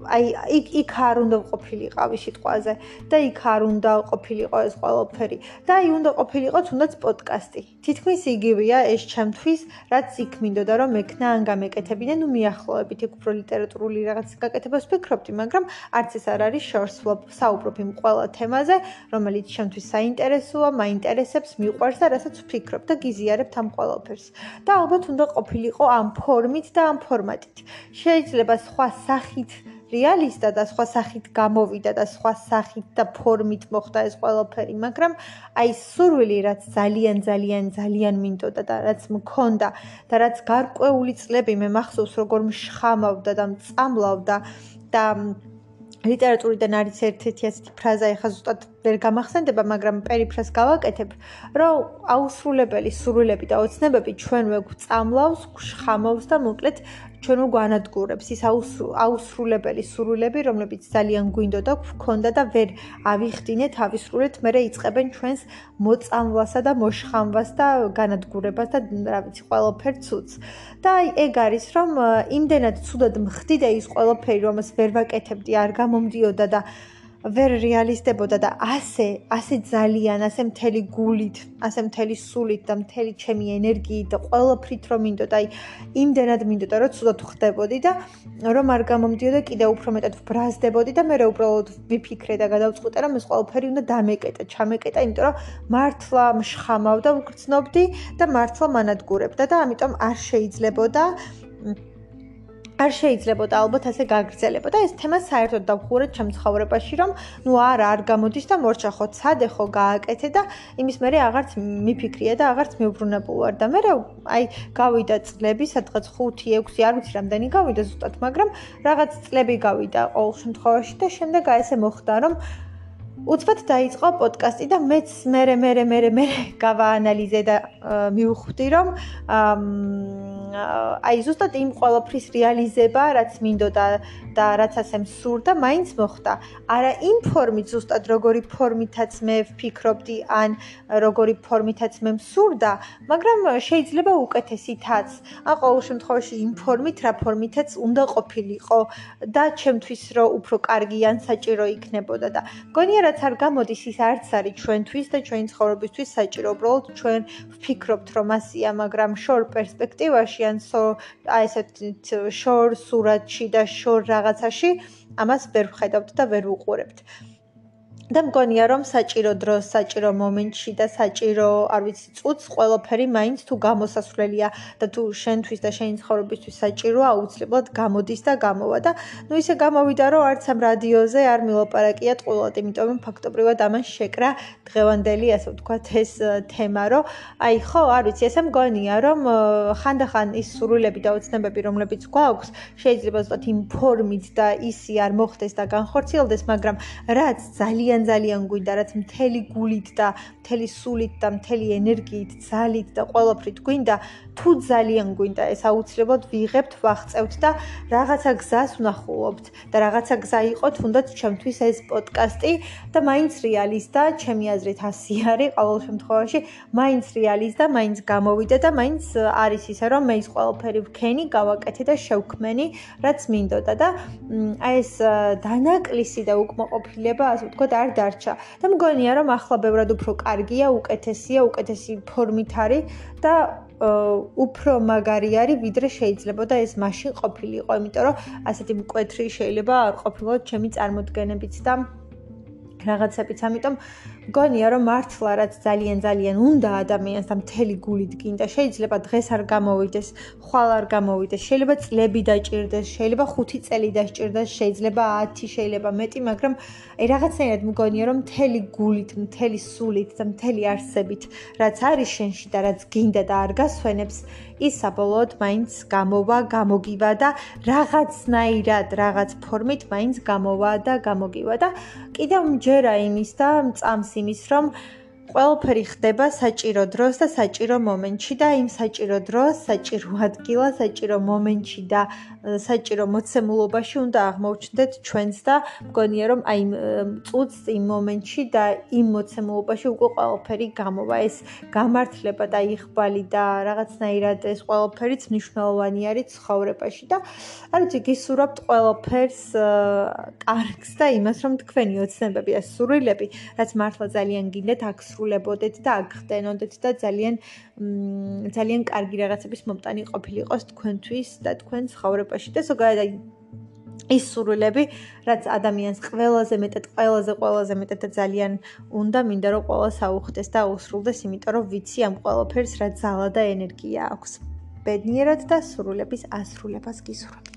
Speaker 1: აი იქ იქ არ უნდა ყოფილიყავი სიტყვაზე და იქ არ უნდა ყოფილიყო ეს ყველაფერი. და აი უნდა ყოფილიყო თუნდაც პოდკასტი. თითქმის იგივეა ეს ჩემთვის რაც იქ მინდოდა რომ მექნა ან გამეკეთებინე ნუ მიახლოებით. იქ უფრო ლიტერატურული რაღაც გაკეთებას ვფიქრობდი მაგრამ არც ეს არ არის შორს საუბრობ იმ ყველა თემაზე რომელიც ჩემთვის საინტერესოა მაინტერესებს მიყვარს და რასაც ვფიქრობ და გიზიარებ ამ ყველაფერს. და ალბათ უნდა ყოფილიყო ამ ფორმით და ამ ფორმატით. შეიძლება სხვა სახით რეალისტა და სხვა სახით გამოვიდა და სხვა სახით და ფორმით მოხდა ეს ყველაფერი, მაგრამ აი სურვილი რაც ძალიან ძალიან ძალიან მინდოდა და რაც მქონდა და რაც გარკვეული წლები მე მახსოვს როგორ მშხამავდა და მწამლავდა და ლიტერატურიდან არის ერთ-ერთი ასეთი ფრაზა, ეხლა ზუსტად ვერ გამახსენდება, მაგრამ პერიფრას გავაკეთებ, რომ აუსრულებელი სურვილები და ოცნებები ჩვენ ვეგვწამლავს, გშხამავს და მოკლედ ჩვენ უგვანადგურებს ის აუსრულებელი სურვილები, რომლებიც ძალიან გვინდოდა გქონდა და ვერ ავიხდინეთ, ავისრულეთ, მე რეიწყებენ ჩვენს მოწამვლასა და მოშხამვას და განადგურებას და რა ვიცი, ყველაფერ ცუდს. და აი ეგ არის, რომ იმდენად ცუდად მხდი და ის ყველაფერი, რომელს ვერ ვაკეთებდი, არ გამომდიოდა და ვერ რეალისტებოდა და ასე, ასე ძალიან, ასე მთელი გულით, ასე მთელი სულით და მთელი ჩემი ენერგიით და ყველაფრით რომ მინდოდა, აი, იმდენად მინდოდა, რომ ცუდად ხდებოდი და რომ არ გამომდიოდა კიდე უფრო მეტად ვბრაზდებოდი და მე რა უბრალოდ ვიფიქრე და გადავწყვიტე, რომ ეს ყველაფერი უნდა დამეკეტა, ჩამეკეტა, იმიტომ რომ მართლა მშხამავ და ვგრძნობდი და მართლა მანადგურებდა და ამიტომ არ შეიძლებოდა არ შეიძლებოდა ალბათ ასე გაგრძელებოდა ეს თემა საერთოდ დავხურეთ ჩემ ცხოვრებაში რომ ნუ არა არ გამოდის და მორჩახო ცადე ხო გააკეთე და იმის მერე აღარც მიფიქრია და აღარც მეუბრუნებულ ვარ და მე რა აი გავიდა წლები სადღაც 5-6 არ ვიცი რამდენი გავიდა ზუსტად მაგრამ რაღაც წლები გავიდა ყოველ შემთხვევაში და შემდეგ აი ესე მოხდა რომ უცბად დაიწყო პოდკასტი და მეც მე მე მე მე გავაანალიზე და მივხვდი რომ აი ზუსტად იმ ყოველფრის რეალიზება, რაც მინდოდა და რაც ასე მსურდა, მაინც მოხდა. არა იმ ფორმით ზუსტად როგორი ფორმითაც მე ვფიქრობდი, ან როგორი ფორმითაც მე მსურდა, მაგრამ შეიძლება უკეთესითაც. ან ყოველ შემთხვევაში იმ ფორმით, რა ფორმითაც უნდა ყოფილიყო და ჩემთვის რო უფრო კარგი ან საჭირო იქნებოდა და გონია რაც არ გამოდის ის არც არის ჩვენთვის და ჩვენი ცხოვრებისთვის საჭირო. უბრალოდ ჩვენ ვფიქრობთ რომ ასია, მაგრამ შორ პერსპექტივაში ან სო აი ესეთ შორ სურათში და შორ რაღაცაში ამას ვერ ვხედავთ და ვერ ვუყურებთ. და მგონია რომ საჭირო დროს, საჭირო მომენტში და საჭირო, არ ვიცი, წუთს ყველაფერი მაინც თუ გამოსასვლელია და თუ შენთვის და შენი ცხოვრებისთვის საჭიროა, აუცილებლად გამოდის და გამოვა და ნუ ისე გამოვიდა რომ არც ამ რადიოზე არ მილაპარაკია ტყუილად, იმიტომ რომ ფაქტობრივად ამან შეკრა დღევანდელი, ასე ვთქვათ, ეს თემა, რომ აი ხო, არ ვიცი, ესე მგონია რომ ხანდახან ის სურვილები და ოცნებები, რომლებიც გვაქვს, შეიძლება ზუსტად იმ ფორმით და ისი არ მოხდეს და განხორციელდეს, მაგრამ რაც ძალიან ძალიან ძალიან გვინდა რაც მთელი გულით და მთელი სულით და მთელი ენერგიით, ძალით და ყველაფრით გვინდა, თუ ძალიან გვინდა ეს აუცილებლად ვიღებთ, ვახწევთ და რაღაცა გზას ვნახულობთ და რაღაცა გზა იყო თუნდაც ჩემთვის ეს პოდკასტი და მაინც რეალისტა, ჩემი აზრით ასე არის ყოველ შემთხვევაში, მაინც რეალისტა, მაინც გამოვიდა და მაინც არის ისე რომ მე ის ყველაფერი ვქენი, გავაკეთე და შევქმენი, რაც მინდოდა. და აი ეს დანაკლისი და უკმაყოფილება, ასე ვთქვათ, არ დარჩა. და მგონია რომ ახლა ბევრად უფრო კარგია, უკეთესია, უკეთესი ფორმით არის და უფრო მაგარი არის, ვიდრე შეიძლება და ეს მაშინ ყოფილიყო, იმიტომ რომ ასეთი მკვეთრი შეიძლება არ ყოფილიყო ჩემი წარმოდგენებიც და რაღაცებიც, ამიტომ გონია რომ მართლა რაც ძალიან ძალიან უნდა ადამიანს და მთელი გულით გინდა შეიძლება დღეს არ გამოვიდეს ხვალ არ გამოვიდეს შეიძლება წლები დაჭirdეს შეიძლება 5 წელი დაჭirdეს შეიძლება 10 შეიძლება მეტი მაგრამ აი რაღაცნაირად მგონია რომ მთელი გულით მთელი სულით და მთელი არსებით რაც არის შენში და რაც გინდა და არ გასვენებს ის საბოლოოდ მაინც გამოვა, გამოგივა და რაღაცნაირად, რაღაც ფორმით მაინც გამოვა და გამოგივა და კიდევ მჯერა იმის და მწამს იმის, რომ ყველაფერი ხდება საჭირო დროს და საჭირო მომენტში და იმ საჭირო დროს, საჭირო ადგილას, საჭირო მომენტში და საჭირო მოცემულობაში უნდა აღმოჩნდეთ ჩვენს და მგონია რომ აი წუთს იმ მომენტში და იმ მოცემულობაში უკვე ყველაფერი გამოვა. ეს გამართლება და იღბალი და რაღაცნაირად ეს ყველაფერიც მნიშვნელოვანი არის ცხოვრებაში და არ ვიცი გისურვებთ ყველაფერს კარგს და იმას რომ თქვენი ოცნებები და სურვილები რაც მართლა ძალიან გინდათ აქ სრულებოდეთ და აგხდენოდეთ და ძალიან ძალიან კარგი რაღაცების მომტანი ყოფილიყოს თქვენთვის და თქვენ ცხოვრებაში და ზოგადად ის სურვილები, რაც ადამიანს ყველაზე მეტად, ყველაზე ყველაზე მეტად ძალიან უნდა მინდა რომ ყველა საუხდეს და აუსრულდეს, იმიტომ რომ ვიცი ამ ყველაფერს რა ძალა და ენერგია აქვს. ბედნიერად და სრულების ასრულებას გისურვებთ.